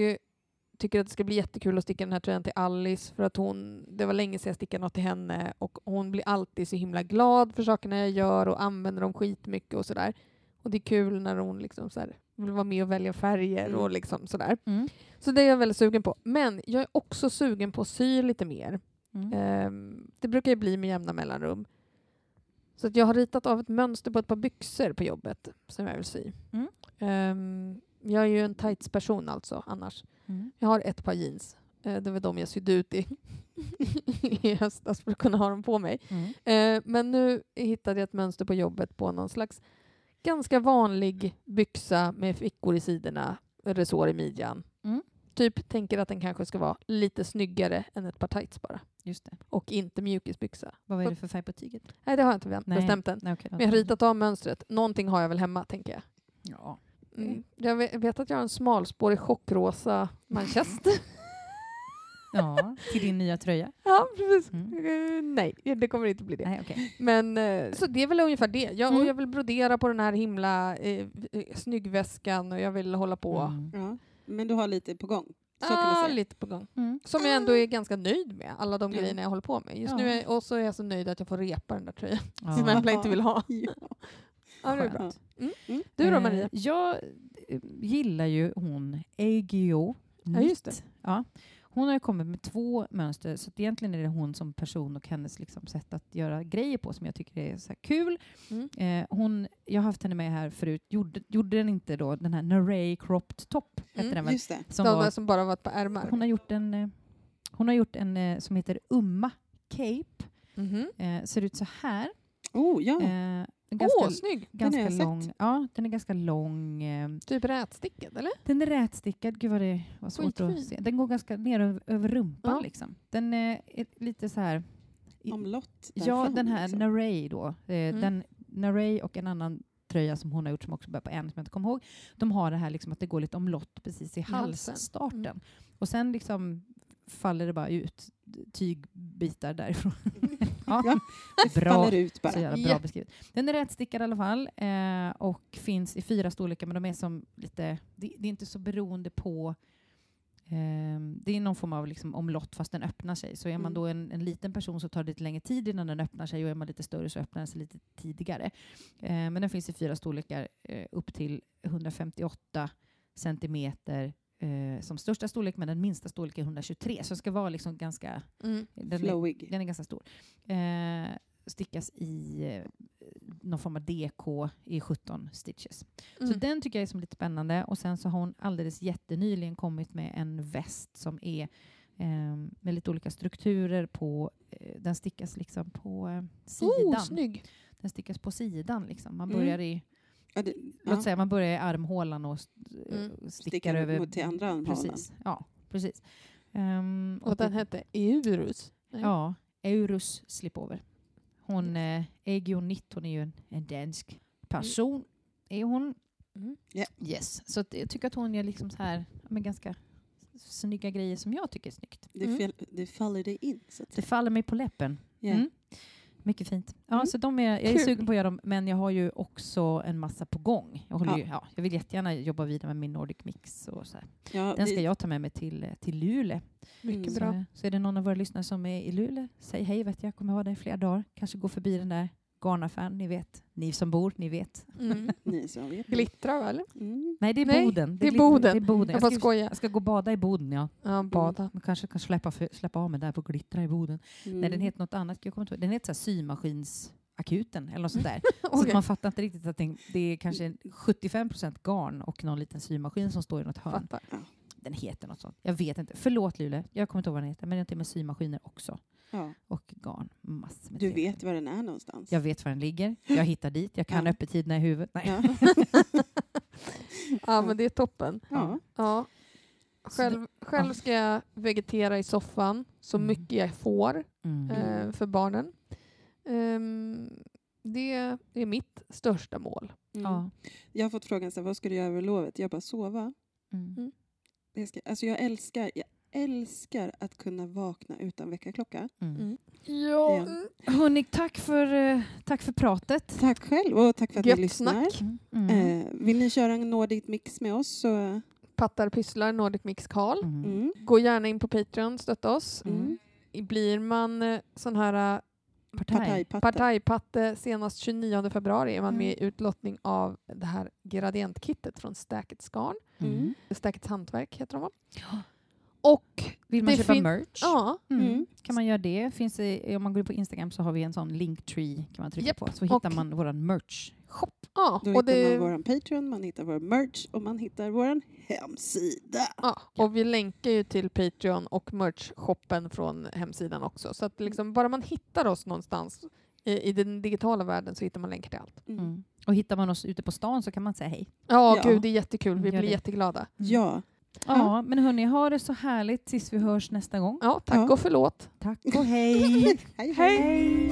tycker att det ska bli jättekul att sticka den här tröjan till Alice för att hon, det var länge sedan jag stickade något till henne och hon blir alltid så himla glad för sakerna jag gör och använder dem skitmycket och sådär. Och det är kul när hon liksom så vill vara med och välja färger Mm. och liksom sådär. Mm. Så det är jag väldigt sugen på. Men jag är också sugen på att sy lite mer. Mm. Ehm, det brukar ju bli med jämna mellanrum. Så att jag har ritat av ett mönster på ett par byxor på jobbet som jag vill sy. Mm. Ehm, jag är ju en tights-person alltså annars. Mm. Jag har ett par jeans. Eh, det var de jag sydde ut i, i höstas för att kunna ha dem på mig. Mm. Eh, men nu hittade jag ett mönster på jobbet på någon slags ganska vanlig byxa med fickor i sidorna, resår i midjan. Mm. Typ tänker att den kanske ska vara lite snyggare än ett par tights bara. Just det. Och inte mjukisbyxa. Vad är det för färg på tyget? Nej, det har jag inte bestämt än. Nej, okej, Men jag har ritat av mönstret. Någonting har jag väl hemma, tänker jag. Ja. Mm. Jag vet, att jag har en smalspårig chockrosa manchester. ja, till din nya tröja? ja, precis. Mm. Eh, nej, det kommer inte bli det. Nej, okej. Men eh, så det är väl ungefär det. Jag, och Mm. jag vill brodera på den här himla eh, eh, snyggväskan och jag vill hålla på. Mm. Ja. Men du har lite på gång. Så man ah, lite på gång. Mm. Som jag ändå är ganska nöjd med, alla de Ja. grejerna jag håller på med. Just Ja. nu är, och så är jag så nöjd att jag får repa den där tröjan Ja. som Embla inte vill ha. Ja. Ja, det är bra. Mm. Mm. Du då Eh, Maria? Jag eh, gillar ju hon Eigio Ja, just det. Ja. Hon har ju kommit med två mönster, så att egentligen är det hon som person och hennes liksom sätt att göra grejer på som jag tycker är så här kul. Mm. Eh, hon, jag har haft henne med här förut. Gjorde, gjorde den inte då den här Naray Cropped Top? Mm, den väl? Just det. Som De var, som bara var ett par ärmar. hon har gjort en, eh, hon har gjort en eh, som heter Umma Cape. Mhm. Eh, ser ut så här. Oh, ja. Eh, Åh, ganska, snygg! Den ganska sett. lång. Ja, den är ganska lång. Eh, Typ rätstickad, eller? den är rätstickad. Gud vad det var svårt att Skitfin. se. Den går ganska ner över, över rumpan Ja. liksom. Den är ett- lite så här. i- Omlott Ja, den här liksom. Naray då. Eh, Mm. den, Naray och en annan tröja som hon har gjort som också börjar på en som jag inte kommer ihåg. De har det här liksom att det går lite omlott precis i halsstarten. Mm. Och sen liksom faller det bara ut tygbitar därifrån. ja, Det bra. faller ut Så bara. jävla bra Ja. beskrivet. Den är rätstickad i alla fall eh, och finns i fyra storlekar men de är som lite, det, det är inte så beroende på ehm, det är någon form av liksom omlott fast den öppnar sig. Så är man Mm. då en, en liten person så tar det lite längre tid innan den öppnar sig och är man lite större så öppnar den sig lite tidigare. Eh, men den finns i fyra storlekar eh, upp till 158 centimeter eh, som största storlek men den minsta storleken är 123 så det ska vara liksom ganska Mm. den är, Flowig. den är ganska stor. Eh, stickas i eh, någon form av DK i 17 stitches. Så Mm. den tycker jag är som lite spännande. Och sen så har hon alldeles jättenyligen kommit med en väst som är eh, med lite olika strukturer på. Eh, den stickas liksom på eh, sidan. Oh, snygg! den stickas på sidan liksom. Man Mm. börjar i, Ja, det, låt ja. säga man börjar i armhålan och st- eh, Mm. stickar, Stickar över mot till andra armhålan. Precis. Ja, precis. Ehm, Och den det- hette Eurus. Nej. Ja, Eurus slipover. Hon, eh, Egio Nitt, hon är ju en, en dansk person. Är hon? Mm. Yes. Så att jag tycker att hon gör liksom så här, men ganska snygga grejer som jag tycker är snyggt. Det, Mm. fel, det faller dig in, så att Det säga. faller mig på läppen. Ja. Mm. Mycket fint. Ja, Mm. så de är, jag är Kul. sugen på att göra dem, men jag har ju också en massa på gång. Jag, håller Ja. Ju, ja, jag vill jättegärna jobba vidare med min Nordic Mix. Och så. Ja, Den ska jag ta med mig till, till Luleå. Mycket Mm. bra. Så, så är det någon av våra lyssnare som är i Luleå, säg hej, vet jag kommer vara där i flera dagar. Kanske gå förbi den där garnaffären, ni vet. Ni som bor, ni vet. Mm. Ni som vet. Glittra väl? Mm. Nej, det är Nej, Boden. det är Boden. Det är Boden. Jag Jag, ska, jag ska gå och bada i Boden, ja. Ja, bada. Man kanske kan släppa, för, släppa av mig där på Glittra i Boden. Mm. Nej, den heter något annat. Jag kommer inte ihåg. Den heter så här symaskinsakuten eller något sånt där. Så att Okej. man fattar inte riktigt att det, är kanske 75% garn och någon liten symaskin som står i något hörn. Fattar. Den heter något sånt. Jag vet inte. Förlåt Luleå, jag kommer inte ihåg vad den heter. Men den heter med symaskiner också. Ja. Och garn. Massor med Du trevligt. vet var den är någonstans? Jag vet var den ligger. Jag hittar dit. Jag kan Ja. öppettiderna i huvudet. Nej. Ja. Ja, men det är toppen. ja. Ja. Själv, själv ska jag vegetera i soffan så Mm. mycket jag får Mm. eh, för barnen. Ehm, det är mitt största mål. Mm. Ja. Jag har fått frågan så här, vad ska du göra över lovet? Jag bara sova. Mm. Jag, ska, alltså jag älskar, jag älskar att kunna vakna utan väckarklocka. Mm. Ja. Ja. Hörni, tack för, eh, tack för pratet. Tack själv och tack för att ni Gött lyssnar. snack. Mm. Eh, vill ni köra en Nordic mix med oss så Pattar pysslar Nordic Mix Karl. Mm. mm, Gå gärna in på Patreon, stötta oss. mm. Blir man eh, sån här eh, Partaj. partajpatte. partajpatte senast 29 februari är man Mm. med i utlottning av det här gradientkittet från Stackets Garn. Mm. Stackets Hantverk heter de va? Ja. Och Vill man köpa merch? ja, Mm. Mm. Kan man göra det? Finns det? Om man går in på Instagram så har vi en sån linktree kan man trycka Japp. på. Så hittar Och- man våran merch. Shop. ja, Då och, hittar det, man vår Patreon, man hittar vår merch och man hittar vår hemsida. ja, och vi länkar ju till Patreon och merch-shoppen från hemsidan också. Så att liksom, bara man hittar oss någonstans i, i den digitala världen så hittar man länkar till allt. Mm. Mm. Och hittar man oss ute på stan så kan man säga hej. Ja, Ja. gud det är jättekul. Vi Mm, gör blir det. jätteglada. Ja, Ja, men hörni, ha det så härligt tills vi hörs nästa gång. Ja, tack Ja. och förlåt. Tack och hej! hej hej. hej.